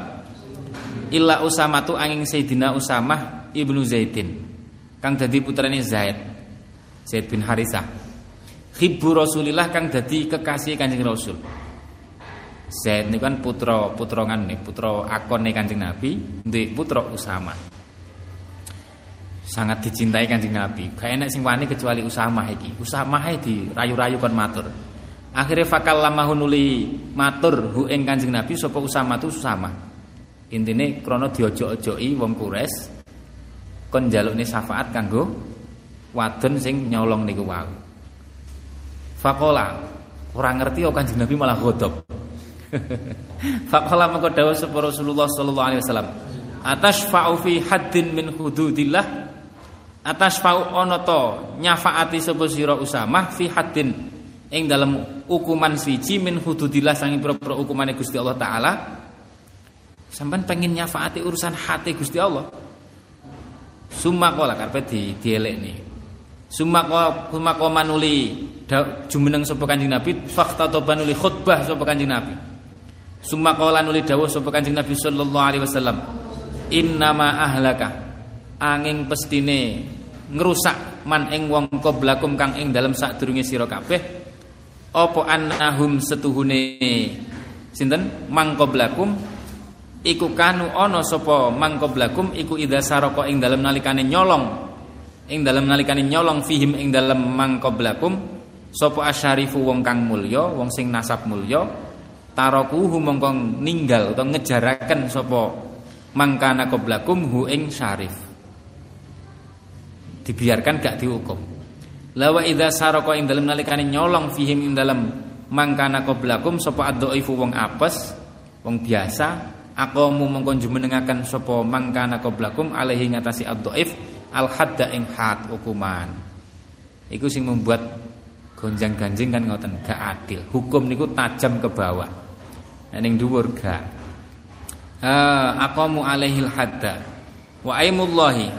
illa Usamah tu angin Sayyidina Usamah ibnu Zaidin kang dadi putrane Zaid Zaid bin Harisah Hibbu Rasulillah kang dadi kekasih Kanjeng Rasul Zaid ini kan putra putrongan nih putra akon nih kanjeng Nabi di putra Usama. Sangat dicintai kanjeng Nabi. Gak enak sing wani kecuali Usama iki. Usama di rayu-rayu kon matur. Fakal lama nuli matur hu ing kanjeng Nabi sapa Usama tu Usama. Intine krana diojo-ojoki wong kures kon jalukne syafaat kanggo wadon sing nyolong niku wau. Fakola orang ngerti kok kanjeng Nabi malah godop <laughs> Faqala mengko dawuh sapa Rasulullah sallallahu alaihi wasallam. Atashfa'u fi haddin min hududillah. Atashfa'u ana to nyafaati sapa sira Usamah fi haddin. Ing dalam hukuman siji min hududillah sanging pira-pira hukumane Gusti Allah taala. Sampean pengen nyafaati urusan hati Gusti Allah? Summa qala karepe di dielekne summa summa manuli jumeneng sapa Kanjeng Nabi fakta tobanuli khutbah sapa Kanjeng Nabi Summa qala nuli dawuh sapa Kanjeng Nabi sallallahu alaihi wasallam, "Innama ahlaka. Angin pestine ngrusak man ing wong qablakum kang ing dalem sadurunge sira kabeh apa annahum setuhune? Sinten? Mang qablakum iku kanu ana sapa mang qablakum iku idza saraka ing dalem nalikane nyolong ing dalem nalikane nyolong fihim ing dalem mang qablakum sapa asyarifu wong kang mulya wong sing nasab mulya tarokuhu mongko ninggal atau ngejaraken sapa mangkana qablakum hu ing syarif. Dibiarkan gak dihukum. Lawa idza saraka ing dalem nalikane nyolong fihim ing dalem mangkana qablakum sapa adzaifu wong apes wong biasa aqamu mongko jumenengaken sapa mangkana qablakum alaihi ngatasi adzaif al hadda ing had hukuman. Iku sing membuat gonjang-ganjing kan ngoten gak adil. Hukum niku tajam ke bawah ning dhuwur uh, aqamu alaihil hadda wa aimullahi.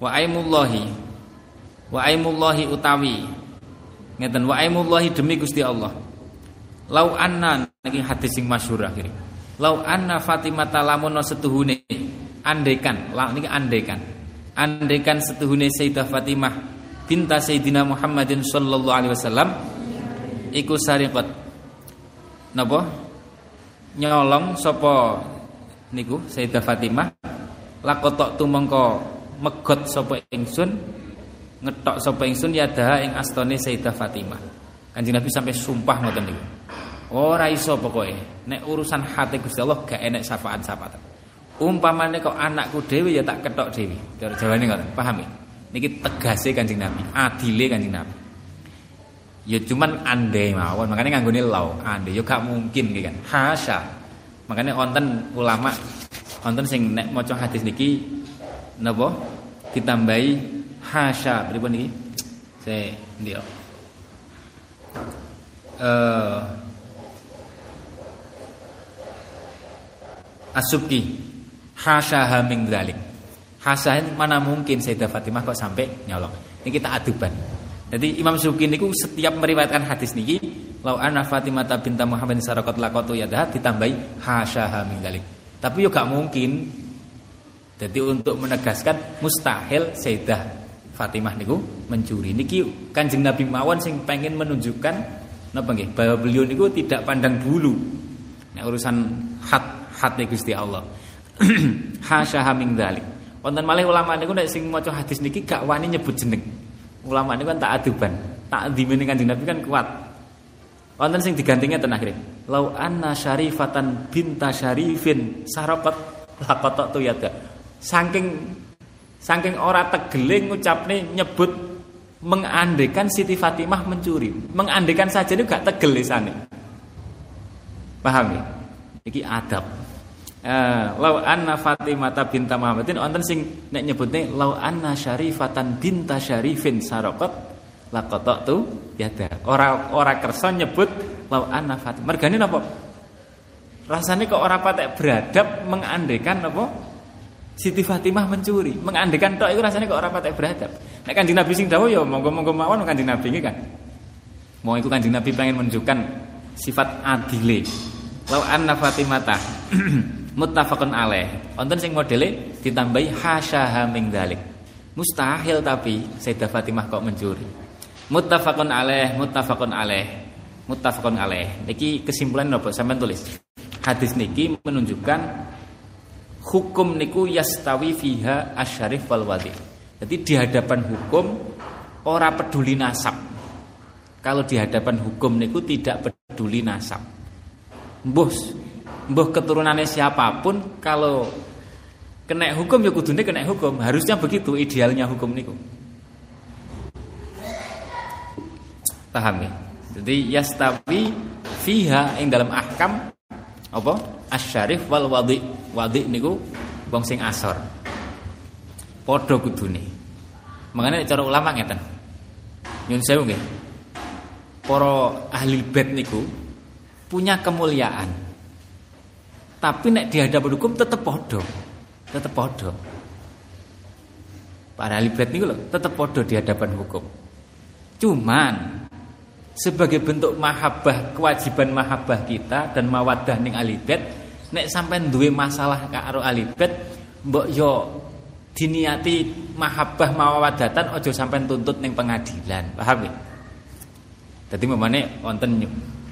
Wa aimullahi. Wa aimullahi utawi. Ngeten wa aimullahi demi Gusti Allah. Lau anna niki hadis sing masyhur akhir lau anna Fatimah talamun setuhune. Andekan la niki andekan andekan setuhune Sayyidah Fatimah binta Sayyidina Muhammadin sallallahu alaihi wasallam iku sariqat. Napa nyolong sapa niku Sayyidah Fatimah. Lakotok tumengko megot sapa ingsun ngetok sapa ingsun yadaha ing astone Sayyidah Fatimah. Kanjeng Nabi sampai sumpah ngoten niku. Ora iso pokoke. Nek urusan hati Gusti Allah gak enek syafaat-syafaat. Umpamane kok anakku dhewe ya tak ketok dhewe. Cara jawane ngoten paham ya? Niki tegase Kanjeng Nabi adile Kanjeng Nabi Ya cuman andai mawon, makanya nganggone lau, andai ya gak mungkin gitu kan. Hasya. Makanya wonten ulama wonten sing nek maca hadis niki napa ditambahi hasya pripun niki? Saya ndio. Eh Asubki hasya haming dzalik. Hasya mana mungkin Sayyidah Fatimah kok sampai nyolong. Ini kita aduban. Jadi Imam Syuki niku setiap meriwayatkan hadis niki, lau anna Fatimah binta Muhammad sarakat lakotu yadah ditambahi hasyaha min dalik. Tapi yo gak mungkin. Jadi untuk menegaskan mustahil Sayyidah Fatimah niku mencuri. Niki Kanjeng Nabi mawon sing pengen menunjukkan napa nggih bahwa beliau niku tidak pandang bulu. Nah, urusan hat hat Gusti Allah. <clears throat> hasyaha min dalik. Wonten malih ulama niku nek sing maca hadis niki gak wani nyebut jeneng. Ulama ini kan tak aduban, tak dimini kanjeng Nabi kan kuat. Wonten sing digantinya ten akhire. Lau anna syarifatan binta syarifin sarokot lakotok tu yada. Saking saking ora tegele ngucapne nyebut mengandekan Siti Fatimah mencuri. Mengandekan saja ini gak tegel lisane. Paham ya? Iki adab. Eh, lau anna Fatimah binta Muhammadin wonten sing nek nyebutne lau anna Syarifatan binta Syarifin saraqat tu yada. Ora ora kersa nyebut lau anna Fatimah. Mergane napa? Rasanya kok ora patek beradab mengandekan apa? Siti Fatimah mencuri, mengandekan tok itu rasanya kok ora patek beradab. Nek Kanjeng Nabi sing dawuh ya monggo-monggo mawon Kanjeng Nabi iki kan. Mau itu Kanjeng Nabi pengen menunjukkan sifat adile. Lau anna Fatimata <clears throat> muttafaqun alaih. Wonten sing modele ditambahi hasyaha min dalik. Mustahil tapi Sayyidah Fatimah kok mencuri. Muttafaqun alaih, muttafaqun alaih. Muttafaqun alaih. Niki kesimpulan napa sampean tulis. Hadis niki menunjukkan hukum niku yastawi fiha asyarif wal wadi. Jadi di hadapan hukum ora peduli nasab. Kalau di hadapan hukum niku tidak peduli nasab. Mbah mbah keturunannya siapa pun kalau kena hukum ya kudune kena hukum. Harusnya begitu idealnya hukum niku. Paham ya? Jadi yastawi fiha ing dalam ahkam apa? Asyarif wal wadi. Wadi niku wong sing asor. Padha kudune. Mangane cara ulama ngeten. Nyun sewu nggih. Para ahli bait niku punya kemuliaan. Tapi nek di hadapan hukum tetap podo, tetap podo. Para ahli bait niku lho tetap podo di hadapan hukum. Cuman sebagai bentuk mahabbah kewajiban mahabbah kita dan mawadah ning ahli bait nek sampai duwe masalah karo ahli bait mbok yo diniati mahabbah mawadatan ojo sampai tuntut ning pengadilan paham ya Jadi memane wonten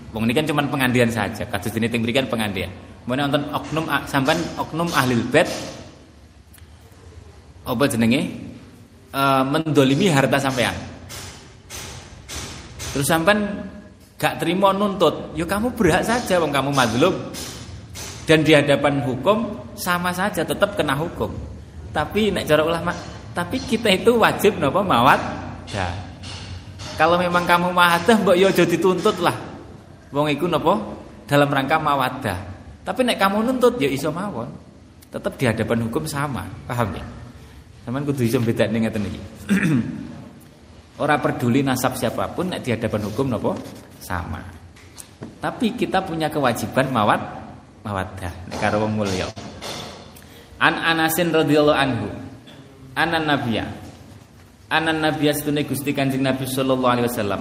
Wong ini kan cuma pengandian saja. Kasus ini ting berikan pengandian. Mana nonton oknum sampan oknum ahli bed apa jenenge e, mendolimi harta sampean. Terus sampan gak terima nuntut, ya kamu berhak saja wong kamu madlum. Dan di hadapan hukum sama saja tetap kena hukum. Tapi nek cara ulama, tapi kita itu wajib napa mawat. Ya. Kalau memang kamu mahadah mbok yo ya aja dituntut lah. Wong iku napa? Dalam rangka mawadah. Tapi nek kamu nuntut ya iso mawon. Tetap di hadapan hukum sama, paham ya? Sampeyan kudu iso bedakne ngeten iki. <clears throat> Ora peduli nasab siapa pun nek di hadapan hukum napa? Sama. Tapi kita punya kewajiban mawat mawaddah nek karo wong mulya. An Anasin radhiyallahu anhu. Anan Nabiya. Anan Nabiya setune Gusti Kanjeng Nabi sallallahu alaihi wasallam.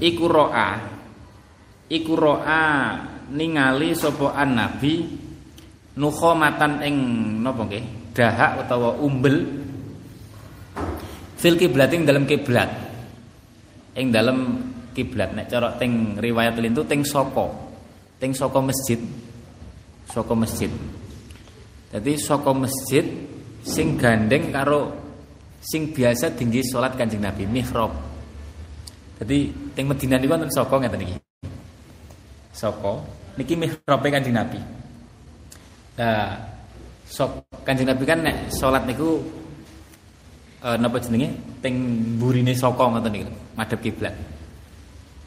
Iku ro'a iku ro'a ningali sapa nabi nukhomatan ing napa nggih dahak utawa umbel fil kiblat ing dalam kiblat. Ing dalam kiblat nek cara teng riwayat lintu teng soko teng soko masjid soko masjid. Jadi soko masjid sing gandeng karo sing biasa tinggi salat Kanjeng Nabi mihrab. Jadi teng Madinah niku wonten soko ngeten iki? Soko niki mihrabe Kanjeng Nabi. Nah, sok Kanjeng Nabi kan nek salat niku e, napa jenenge teng burine soko ngoten niku, madhep kiblat.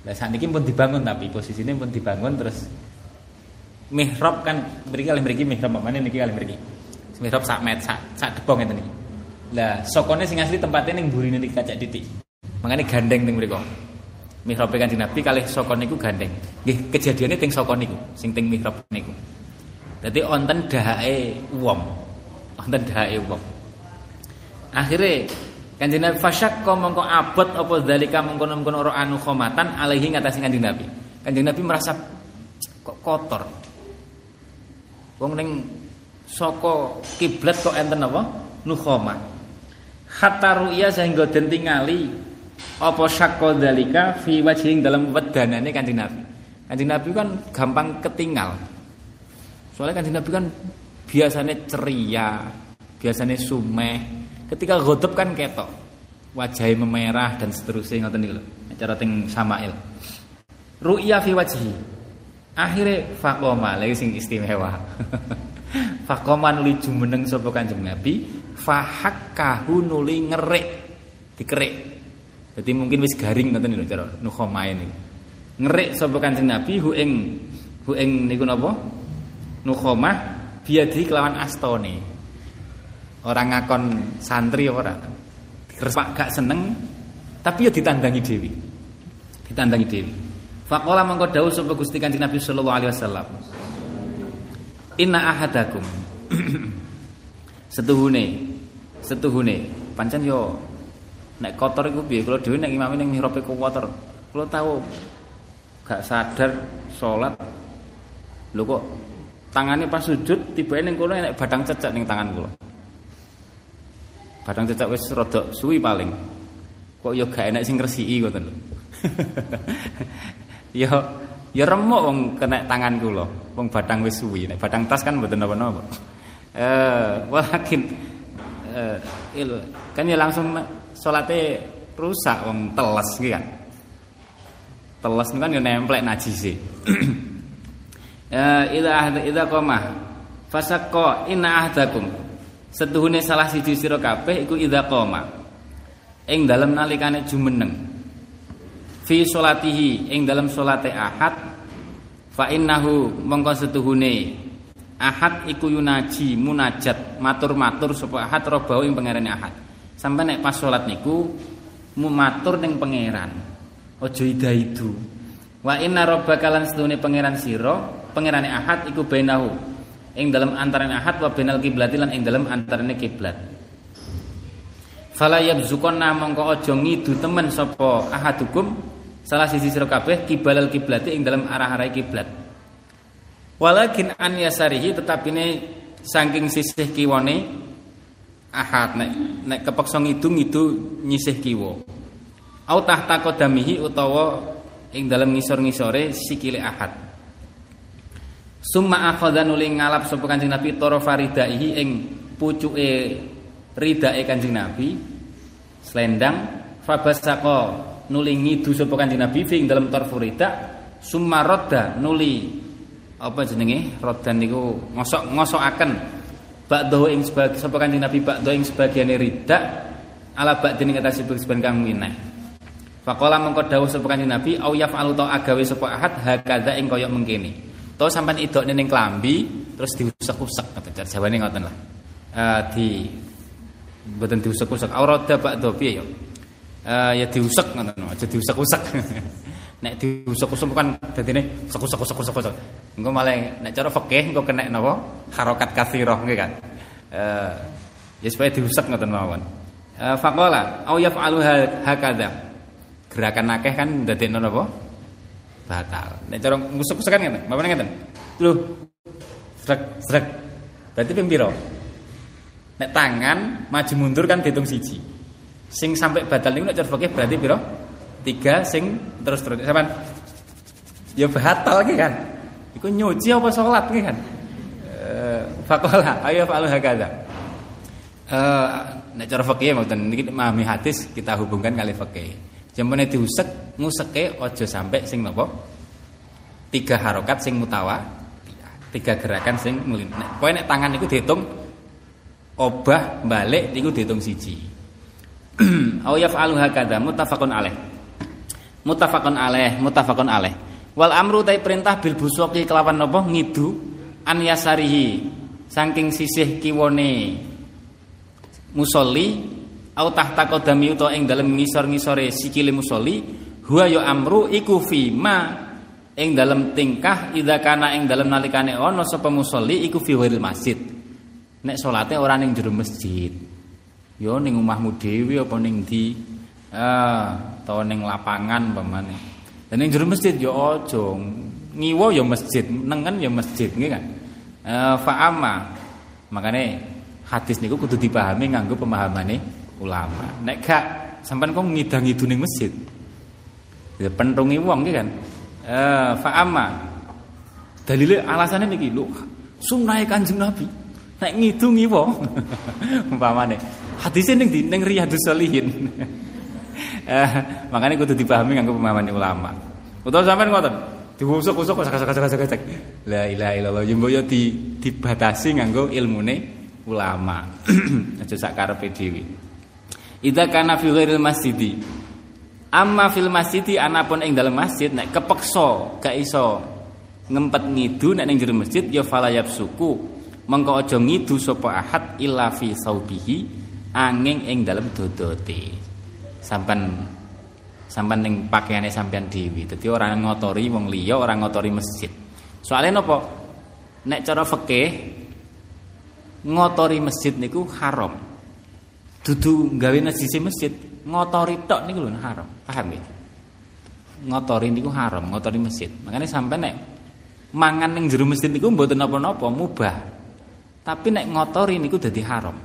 Lah niki pun dibangun tapi posisine pun dibangun terus mihrab kan mriki kalih mriki mihrab mana niki kalih mriki. Mihrab sak met sak sak depong ngeten niki. Lah sokone sing asli tempatnya ning burine niki kacak titik. Makanya gandeng teng mriku mihrab Kanjeng Nabi kalih saka niku gandeng. Nggih, kejadiane teng saka niku, sing teng mihrab niku. Dadi wonten dahake wong. Wonten dahake wong. Akhire Kanjeng Nabi fasyak kok mongko abot apa zalika mengkono-mengkono ora anu khomatan alaihi ngatasi Kanjeng Nabi. Kanjeng Nabi merasa kok kotor. Wong ning saka kiblat kok enten apa? Nukhoma. Hatta ru'ya sehingga den tingali apa syakko dalika fi wajhing dalam wedanane Kanjeng Nabi. Kanjeng Nabi kan gampang ketinggal. Soalnya Kanjeng Nabi kan biasanya ceria, biasanya sumeh. Ketika ghadab kan ketok. Wajahnya memerah dan seterusnya ngoten niku lho. Cara teng Samail. Ru'ya fi wajhi. Akhirnya faqoma lagi sing istimewa. <laughs> faqoma nuli jumeneng sapa Kanjeng Nabi, fahakkahu nuli ngerik, dikerik jadi mungkin wis garing ngoten niku cara nukhoma ini. Ngerik sapa Kanjeng Nabi hu ing hu ing niku napa? Nukhomah biadi kelawan astone. Orang ngakon santri ora. Respak gak seneng tapi ya ditandangi dewi. Ditandangi dewi. Faqala mangko dawuh sapa Gusti Kanjeng Nabi sallallahu alaihi wasallam. Inna ahadakum. <clears throat> Setuhune setuhune. Pancen yo nek kotor iku piye? Kula dhewe nek imame ning mihrab iku kotor. Kula tahu gak sadar salat lho kok tangane pas sujud tiba ning kula nek badang cecek ning tangan kula. Badang cecek wis rada suwi paling. Kok yo gak enak sing ngresiki ngoten lho. <laughs> Yo ya remuk wong kena tangan kula. Wong badang wis suwi. Nek badang tas kan mboten napa-napa. Eh walakin <laughs> eh kan ya langsung salate rusak wong teles iki kan. Teles kan <clears throat> ya nemplek najise. Ya idza ahda idza qama fasaqqa inna ahdakum. Setuhune salah siji sira kabeh iku idza qama. Ing dalem nalikane jumeneng. Fi salatihi ing dalem salate ahad fa innahu mongko setuhune ahad iku yunaji munajat matur-matur sapa ahad robahu ing pangerane ahad. Sampai nek pas sholat niku matur ning pangeran. Aja ida-idu. Wa inna rabbaka lan sedune pangeran sira, pangerane Ahad iku bainahu. Ing dalam antarane Ahad wa bainal kiblati lan ing dalam antarane kiblat. Fala yabzukonna mongko aja ngidu temen sapa ahadukum salah sisi sira kabeh kibalal kiblati ing dalam arah-arah kiblat. Walakin an yasarihi tetapine saking sisih kiwane ahad nek nek kepeksa ngidung itu nyisih kiwa. Au tahta qadamihi utawa ing dalam ngisor-ngisore sikile ahad. Summa akhadha nuli ngalap sapa Kanjeng Nabi tara faridaihi ing pucuke ridae Kanjeng Nabi selendang fabasaqa nuli ngidu sapa Kanjeng Nabi ing dalam tarfurida summa radda nuli apa jenenge? Rodan niku ngosok ngosokaken ba'dahu ing sebagai sapa kanjeng Nabi ba'dahu ing sebagiane rida ala ba'din ing atas sebagian kang wineh. Faqala mengko dawuh sapa kanjeng Nabi au yaf'alu ta agawe sapa ahad hakadha ing kaya mengkene. To sampean idokne ning klambi terus diusek-usek kata Jawane ngoten lah. Uh, di mboten diusek-usek aurada ba'da piye ya. Uh, ya diusek ngoten aja diusek-usek. <laughs> nek diusek-usek kan dadine usek-usek-usek-usek. Engko malah nek cara fikih engko kena napa? Harokat katsirah nggih kan. Eh ya supaya diusek ngoten mawon. Eh faqala au yaf'alu hakadha. Gerakan akeh kan ndadekno napa? Batal. Nek cara ngusek-usek kan ngeten. Bapak ngeten. Lho. Srek srek. Berarti ping pira? Nek tangan maju mundur kan dihitung siji. Sing sampai batal niku nek cara fikih berarti pira? Tiga sing terus terus. Sampean ya batal ki kan? Iku nyuci apa salat ki kan? Eh faqala ayo fa'al hakadha eh nek cara fikih mboten niki memahami hadis kita hubungkan kali fikih. Jamane diusek nguseke aja sampai sing napa tiga harokat sing mutawa tiga gerakan sing mulin pokoke nek tangan niku dihitung obah balik niku dihitung siji. <clears throat> Au yaf'alu hakadha muttafaqun alaih Mutafakun alaih, mutafakun alaih. Wal amru tai perintah bil buswaki kelawan napa ngidu an yasarihi saking sisih kiwone musolli au tahta qadami utawa ing dalem ngisor-ngisore sikile musolli huwa ya amru iku fi ma ing dalem tingkah idza kana ing dalem nalikane ana sapa musolli iku fi wiril masjid. Nek salate ora ning jero masjid. Ya ning omahmu dhewe apa ning ndi? Ah, atau ning lapangan pemane. Dan ning jero masjid ya aja. Ngiwo ya masjid, nengen ya masjid nggih kan. Eh fa'ama. Makane hadis niku kudu dipahami nganggo pemahamane ulama. Nek gak sampean kok ngidang-idu ning masjid. Ya pentungi wong nggih kan. Eh fa'ama. Dalile alasane niki lho, sunnahe Kanjeng Nabi. Nek ngidu ngiwo. <laughs> Umpamane. Hadise ning di ning Riyadhus Shalihin. Eh, makanya kudu dipahami nganggo pemahaman ulama. Utawa sampean ngoten, diusuk-usuk kocak-kocak-kocak. La ilaha illallah yo yo di dibatasi nganggo ilmune ulama. <clears throat> Aja sak karepe dhewe. Idza kana fi ghairil masjidi. Amma fil masjidi anapun ing dalam masjid nek kepeksa gak iso ngempet ngidu nek ning jero masjid ya falayab suku mengko aja ngidu sapa ahad illa fi saubihi angin ing dalem dodote sampan sampan ning pakaiane sampean dewi dadi ora ngotori wong liya ora ngotori masjid. Soalnya napa nek cara fikih ngotori masjid niku haram. Dudu gawe najise masjid ngotori tok niku lho haram. Paham ya ngotori niku haram ngotori masjid. Makanya sampai nek mangan ning jero masjid niku mboten napa-napa mubah. Tapi nek ngotori niku dadi haram.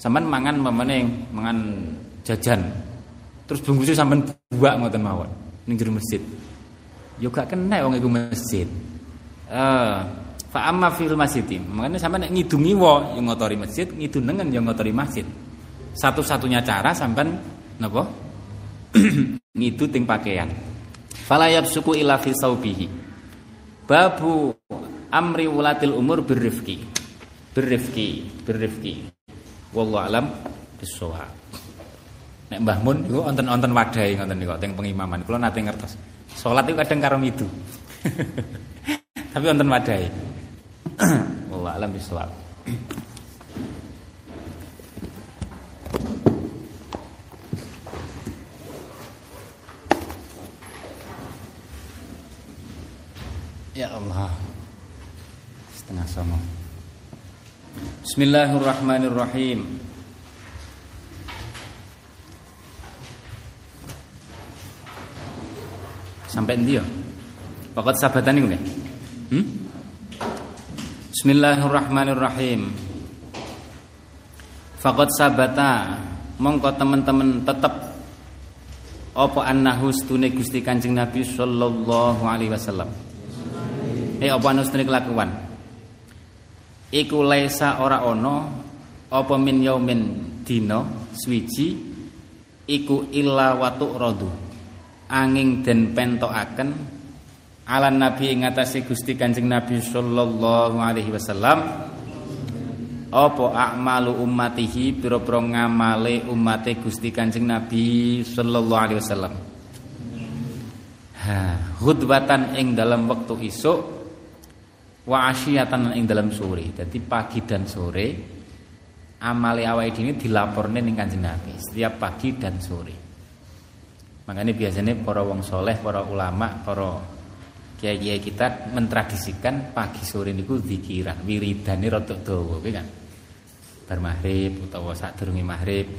Sampeyan mangan mamane mangan jajan. Terus bungkusnya sampean buak ngoten mawon ning masjid. Yo gak kena wong iku masjid. Eh, fa amma fil masjid. Makanya sampean nek ngidungi wo yang ngotori masjid, ngidunengen yang ngotori masjid. Satu-satunya cara sampean napa? <clears throat> ngidu ting pakaian. Fala yabsuku illa fi saubihi. Babu amri wulatil umur birrifki. Birrifki, birrifki. Wallahu alam bisawab. Nek Mbah Mun iku wonten-wonten wadhahe ngoten niku teng pengimaman. Kula nate ngertos. Salat itu kadang karo itu. <laughs> Tapi wonten wadhahe. <clears throat> Wallahu alam bisawab. Ya Allah Setengah sama Bismillahirrahmanirrahim Sampai nanti ya? Pokok sabatan ini hmm? Bismillahirrahmanirrahim. Fakot sabata. Mongko teman-teman tetap Apa annahu stune Gusti Kanjeng Nabi sallallahu alaihi wasallam? Eh apa anustune kelakuan? Iku laisa ora ono apa min yaumin dina swiji iku illa watu radu angin den pentokaken ala nabi ing atase Gusti Kanjeng Nabi sallallahu alaihi wasallam apa akmalu ummatihi pira-pira ngamale umate Gusti Kanjeng Nabi sallallahu alaihi wasallam ha hudbatan ing dalam waktu isuk wa asyiyatan ing dalam sore. Jadi pagi dan sore amale awake dhewe dilaporne ning Kanjeng Nabi setiap pagi dan sore. Makanya biasanya para wong soleh, para ulama, para kiai-kiai kita mentradisikan pagi sore niku zikiran, wiridane rada dawa, kan. Bar maghrib utawa sadurunge maghrib.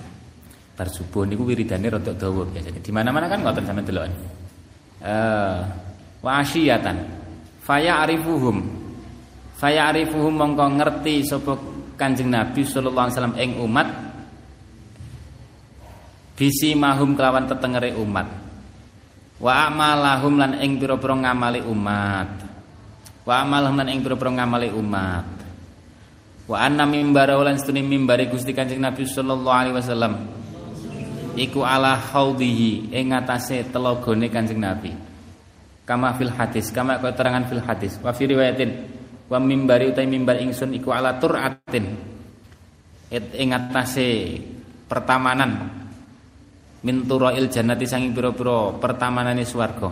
<clears throat> bar subuh niku wiridane rada dawa biasanya. Di mana-mana kan ngoten sampean delok. Eh wa asyiyatan Faya arifuhum Faya arifuhum mongko ngerti sapa Kanjeng Nabi sallallahu alaihi wasallam ing umat bisi mahum kelawan tetengere umat. Wa amalahum lan ing pira-pira ngamali umat. Wa amalahum lan ing pira-pira ngamali umat. Wa anna mimbara lan stune mimbare Gusti Kanjeng Nabi sallallahu alaihi wasallam. Iku ala haudhihi ing atase telogone Kanjeng Nabi. Kama fil hadis kama kau terangan fil hadis. Wa fi riwayatin wa mimbari utai mimbar ingsun iku ala turatin. Ing atase pertamanan min turail jannati sanging pira-pira pertamanane swarga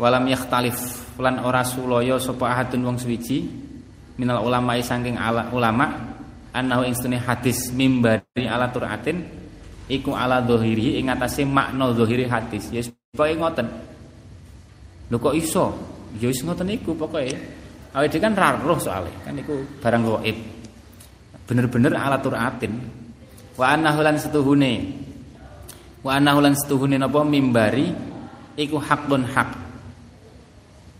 walam yakhtalif lan ora sulaya sapa ahadun wong suwiji minal ulama ala ulama annahu ing hadis mimbari ala turatin iku ala dhahiri ing atase makna hadis ya pokoke ngoten Lho kok iso? Ya wis ngoten niku pokoke. Awake kan ra roh soalé, kan niku barang gaib. Bener-bener alatur atin. Wa annahu lan setuhune. Wa annahu lan setuhune napa mimbari iku hakun hak.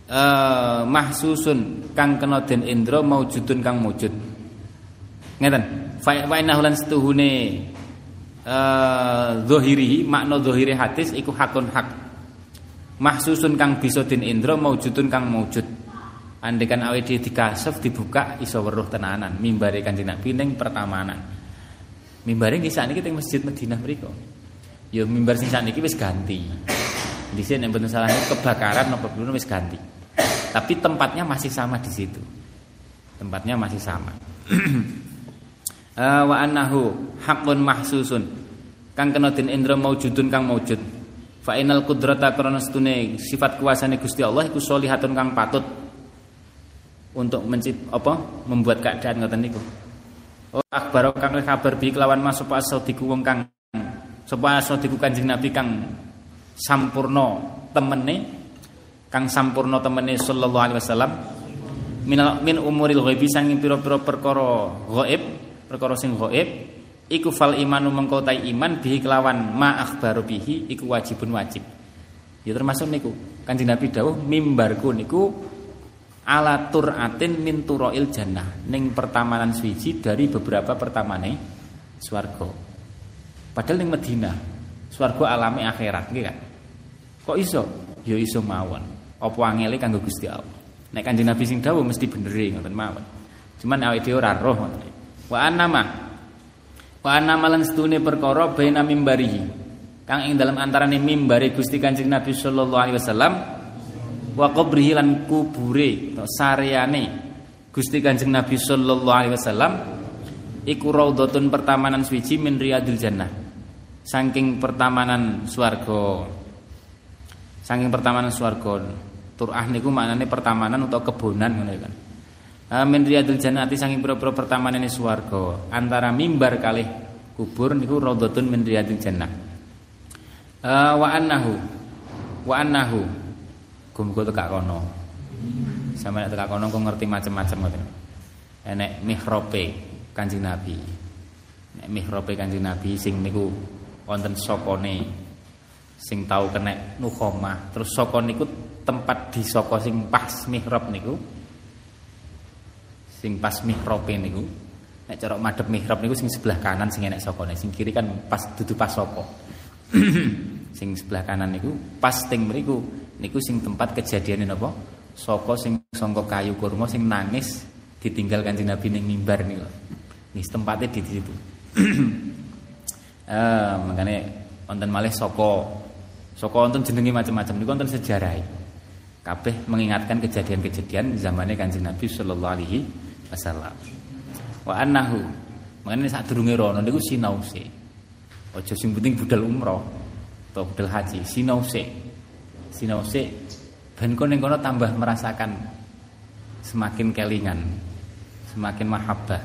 Eh mahsusun kang kena den indra maujudun kang mujud. Ngeten. Wa annahu lan setuhune eh zahirihi makna zahiri hadis iku hakun hak mahsusun kang bisa din indra maujudun kang maujud andekan awake dhewe dikasef dibuka iso weruh tenanan mimbare Kanjeng Nabi ning pertamanan mimbare nggih sakniki teng Masjid Madinah mriku ya mimbar sing sakniki wis ganti. Dhisik nek mboten salah kebakaran napa dulu wis ganti. Tapi tempatnya masih sama di situ. Tempatnya masih sama. Uh, <clears throat> wa annahu haqqun mahsusun. Kang kena den indra maujudun kang maujud. Fa inal qudrata krana setune sifat kuasane Gusti Allah iku sholihatun kang patut untuk mencit apa membuat keadaan ngoten niku. Oh akbar kang kabar bi kelawan mas sapa asadiku wong kang sapa asadiku Kanjeng Nabi kang sampurna temene kang sampurna temene sallallahu alaihi wasallam min min umuril ghaibi sanging pira-pira perkara ghaib perkara sing ghaib iku fal imanu mengko iman bihi kelawan ma akhbaru bihi iku wajibun wajib ya termasuk niku Kanjeng Nabi dawuh mimbarku niku ala turatin min turoil jannah ning pertamanan suci dari beberapa pertamane swarga. Padahal ning Medina, swarga alami akhirat nggih kan. Kok iso? Ya iso mawon. Apa angele kanggo Gusti Allah. Nek Kanjeng Nabi sing dawuh mesti bener ngoten mawon. Cuman awake dhewe ora roh ngoten. Wa annama wa annama lan sedune perkara baina mimbarihi. Kang ing dalam antarane mimbari Gusti Kanjeng Nabi sallallahu alaihi wasallam wa qabrihi lan kubure sareane Gusti Kanjeng Nabi sallallahu alaihi wasallam iku raudhatun pertamanan suci min riyadil jannah. Saking pertamanan swarga. Saking pertamanan swarga. Turah niku maknane pertamanan atau kebonan ngono kan. Min riyadil jannati saking pira-pira pertamanane swarga. Antara mimbar kalih kubur niku raudhatun min riyadil jannah. Uh, wa annahu wa annahu Gumku tekak kono. Sama nek tekak kono kok ngerti macam-macam ngoten. Enek mihrope Kanjeng Nabi. Nek mihrope Kanjeng Nabi sing niku wonten sokone sing tau kena nukhomah. Terus soko niku tempat di soko sing pas mihrab niku. Sing pas mihrope niku. Nek cara madhep mihrab niku sing sebelah kanan sing enek sokone, sing kiri kan pas dudu pas soko. <clears throat> sing sebelah kanan niku pas teng mriku niku sing tempat kejadian apa saka sing sangka kayu kurma sing nangis ditinggal Kanjeng Nabi ning mimbar niku nih tempatnya di situ <clears throat> eh makanya wonten malih saka saka wonten jenenge macam-macam. Niku wonten sejarah kabeh mengingatkan kejadian-kejadian zamannya Kanjeng Nabi sallallahu alaihi wasallam. Wa annahu makane sadurunge rono niku sinause. Aja sing penting budal umroh atau budal haji sinause. Sinause ben kono kono tambah merasakan semakin kelingan semakin mahabbah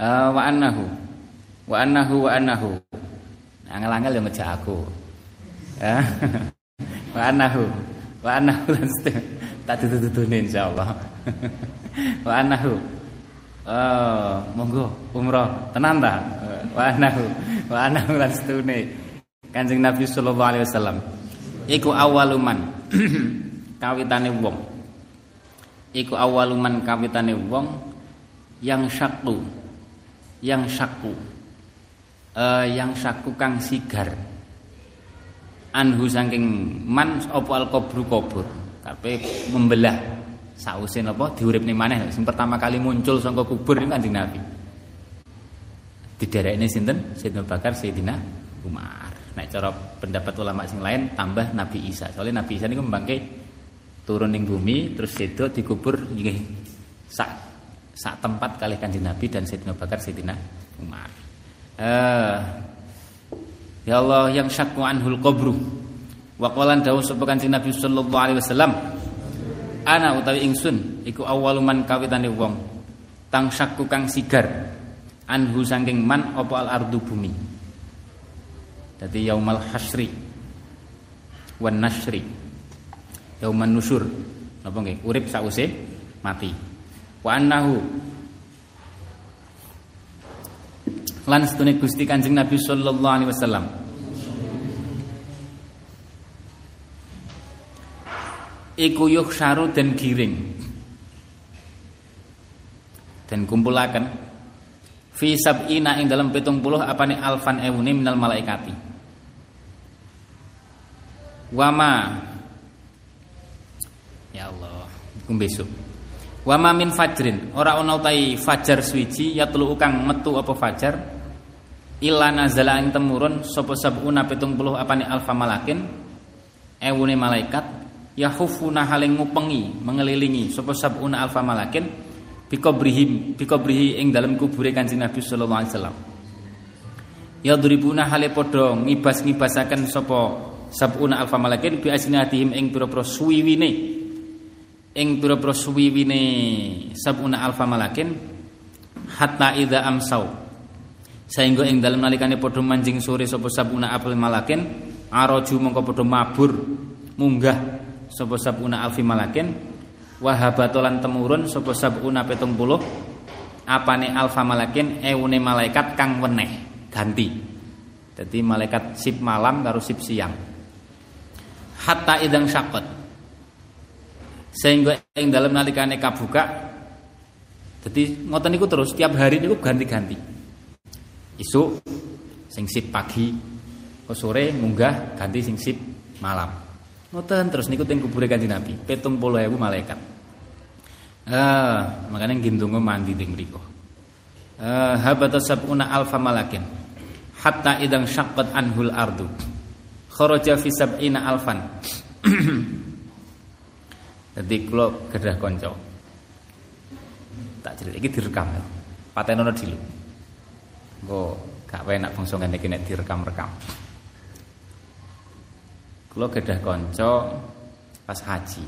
uh, <clears throat> wa annahu wa annahu wa annahu. Angel-angel yang ngejak aku. <laughs> Wa annahu. Wa annahu. <laughs> Tak tututune insyaallah. <laughs> Wa annahu. Oh monggo umroh. Tenan ta? Wa annahu. Wa annahu lan setune Kanjeng Nabi sallallahu alaihi wasallam. Iku awaluman <clears throat> kawitane wong. Iku awaluman kawitane wong yang syakku. Yang syakku uh, yang syakku kang sigar. Anhu saking man apa al kubru kubur. Kape membelah. Sausin apa diuripne maneh. Sing pertama kali muncul saka kubur ini Kanjeng Nabi. Di daerah ini sinten? Sayyidina Bakar Sayyidina Umar. Nek cara pendapat ulama sing lain tambah Nabi Isa. Soalnya Nabi Isa niku membangke turun ning bumi terus sedo dikubur nggih sak sak tempat kali Kanjeng Nabi dan Sayyidina Bakar Sayyidina Umar. Eh Ya Allah yang syakku anhul qabru. Wa qalan dawuh sapa Nabi sallallahu alaihi wasallam. Ana utawi ingsun iku awaluman kawitane wong tang syakku kang sigar anhu saking man apa al ardu bumi. Dadi yaumal hasri wan nasri. Yauman nusur. Napa nggih? Urip sause mati. Wa annahu lan setune Gusti Kanjeng Nabi sallallahu alaihi wasallam. Iku yukhsaru dan giring. Dan kumpulaken fi sab'ina ing dalam 70 apane alfan ewune minal malaikati. Wama Ya Allah, iku besok. Wama min fajrin, ora ana utahi fajar suci yatlu kang metu apa fajar illa nazala ing temurun sapa sabuna 70 apane alfa malakin ewune malaikat yahufuna haling ngupengi mengelilingi sapa sabuna alfa malakin bikobrihim bikobrihi ing dalam kubure Kanjeng Nabi sallallahu alaihi wasallam. Ya dribuna hale padha ngibas-ngibasaken sapa sabuna alfa malakin bi asnatihim ing pira-pira suwiwine. Ing pira-pira suwiwine sabuna alfa malakin hatta idza amsau sehingga ing dalem nalikane padha manjing sore sapa sabuna alfa malakin araju mongko padha mabur munggah sapa sabuna alfi malakin wahabatolan temurun sapa sabuna 70 apane alfa malakin eune malaikat kang weneh ganti. Jadi malaikat sip malam karo sip siang. Hatta idang syakot. Sehingga ing dalam nalikane kabuka jadi ngoten niku terus tiap hari niku ganti-ganti. Isu sing sip pagi, ke sore munggah ganti sing sip malam. Ngoten terus niku teng kubure Kanjeng Nabi, 70.000 malaikat. Ah, makanya gendonga mandi teng mriku. Eh, habata sab'una alfa malakin hatta idang syaqqat anhul ardu kharaja fi sab'ina alfan <clears throat> Jadi kula gadah kanca tak cerita iki direkam patenono dulu engko gak enak bangsa ngene iki nek direkam-rekam. Kula gadah kanca pas haji.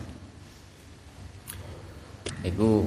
Iku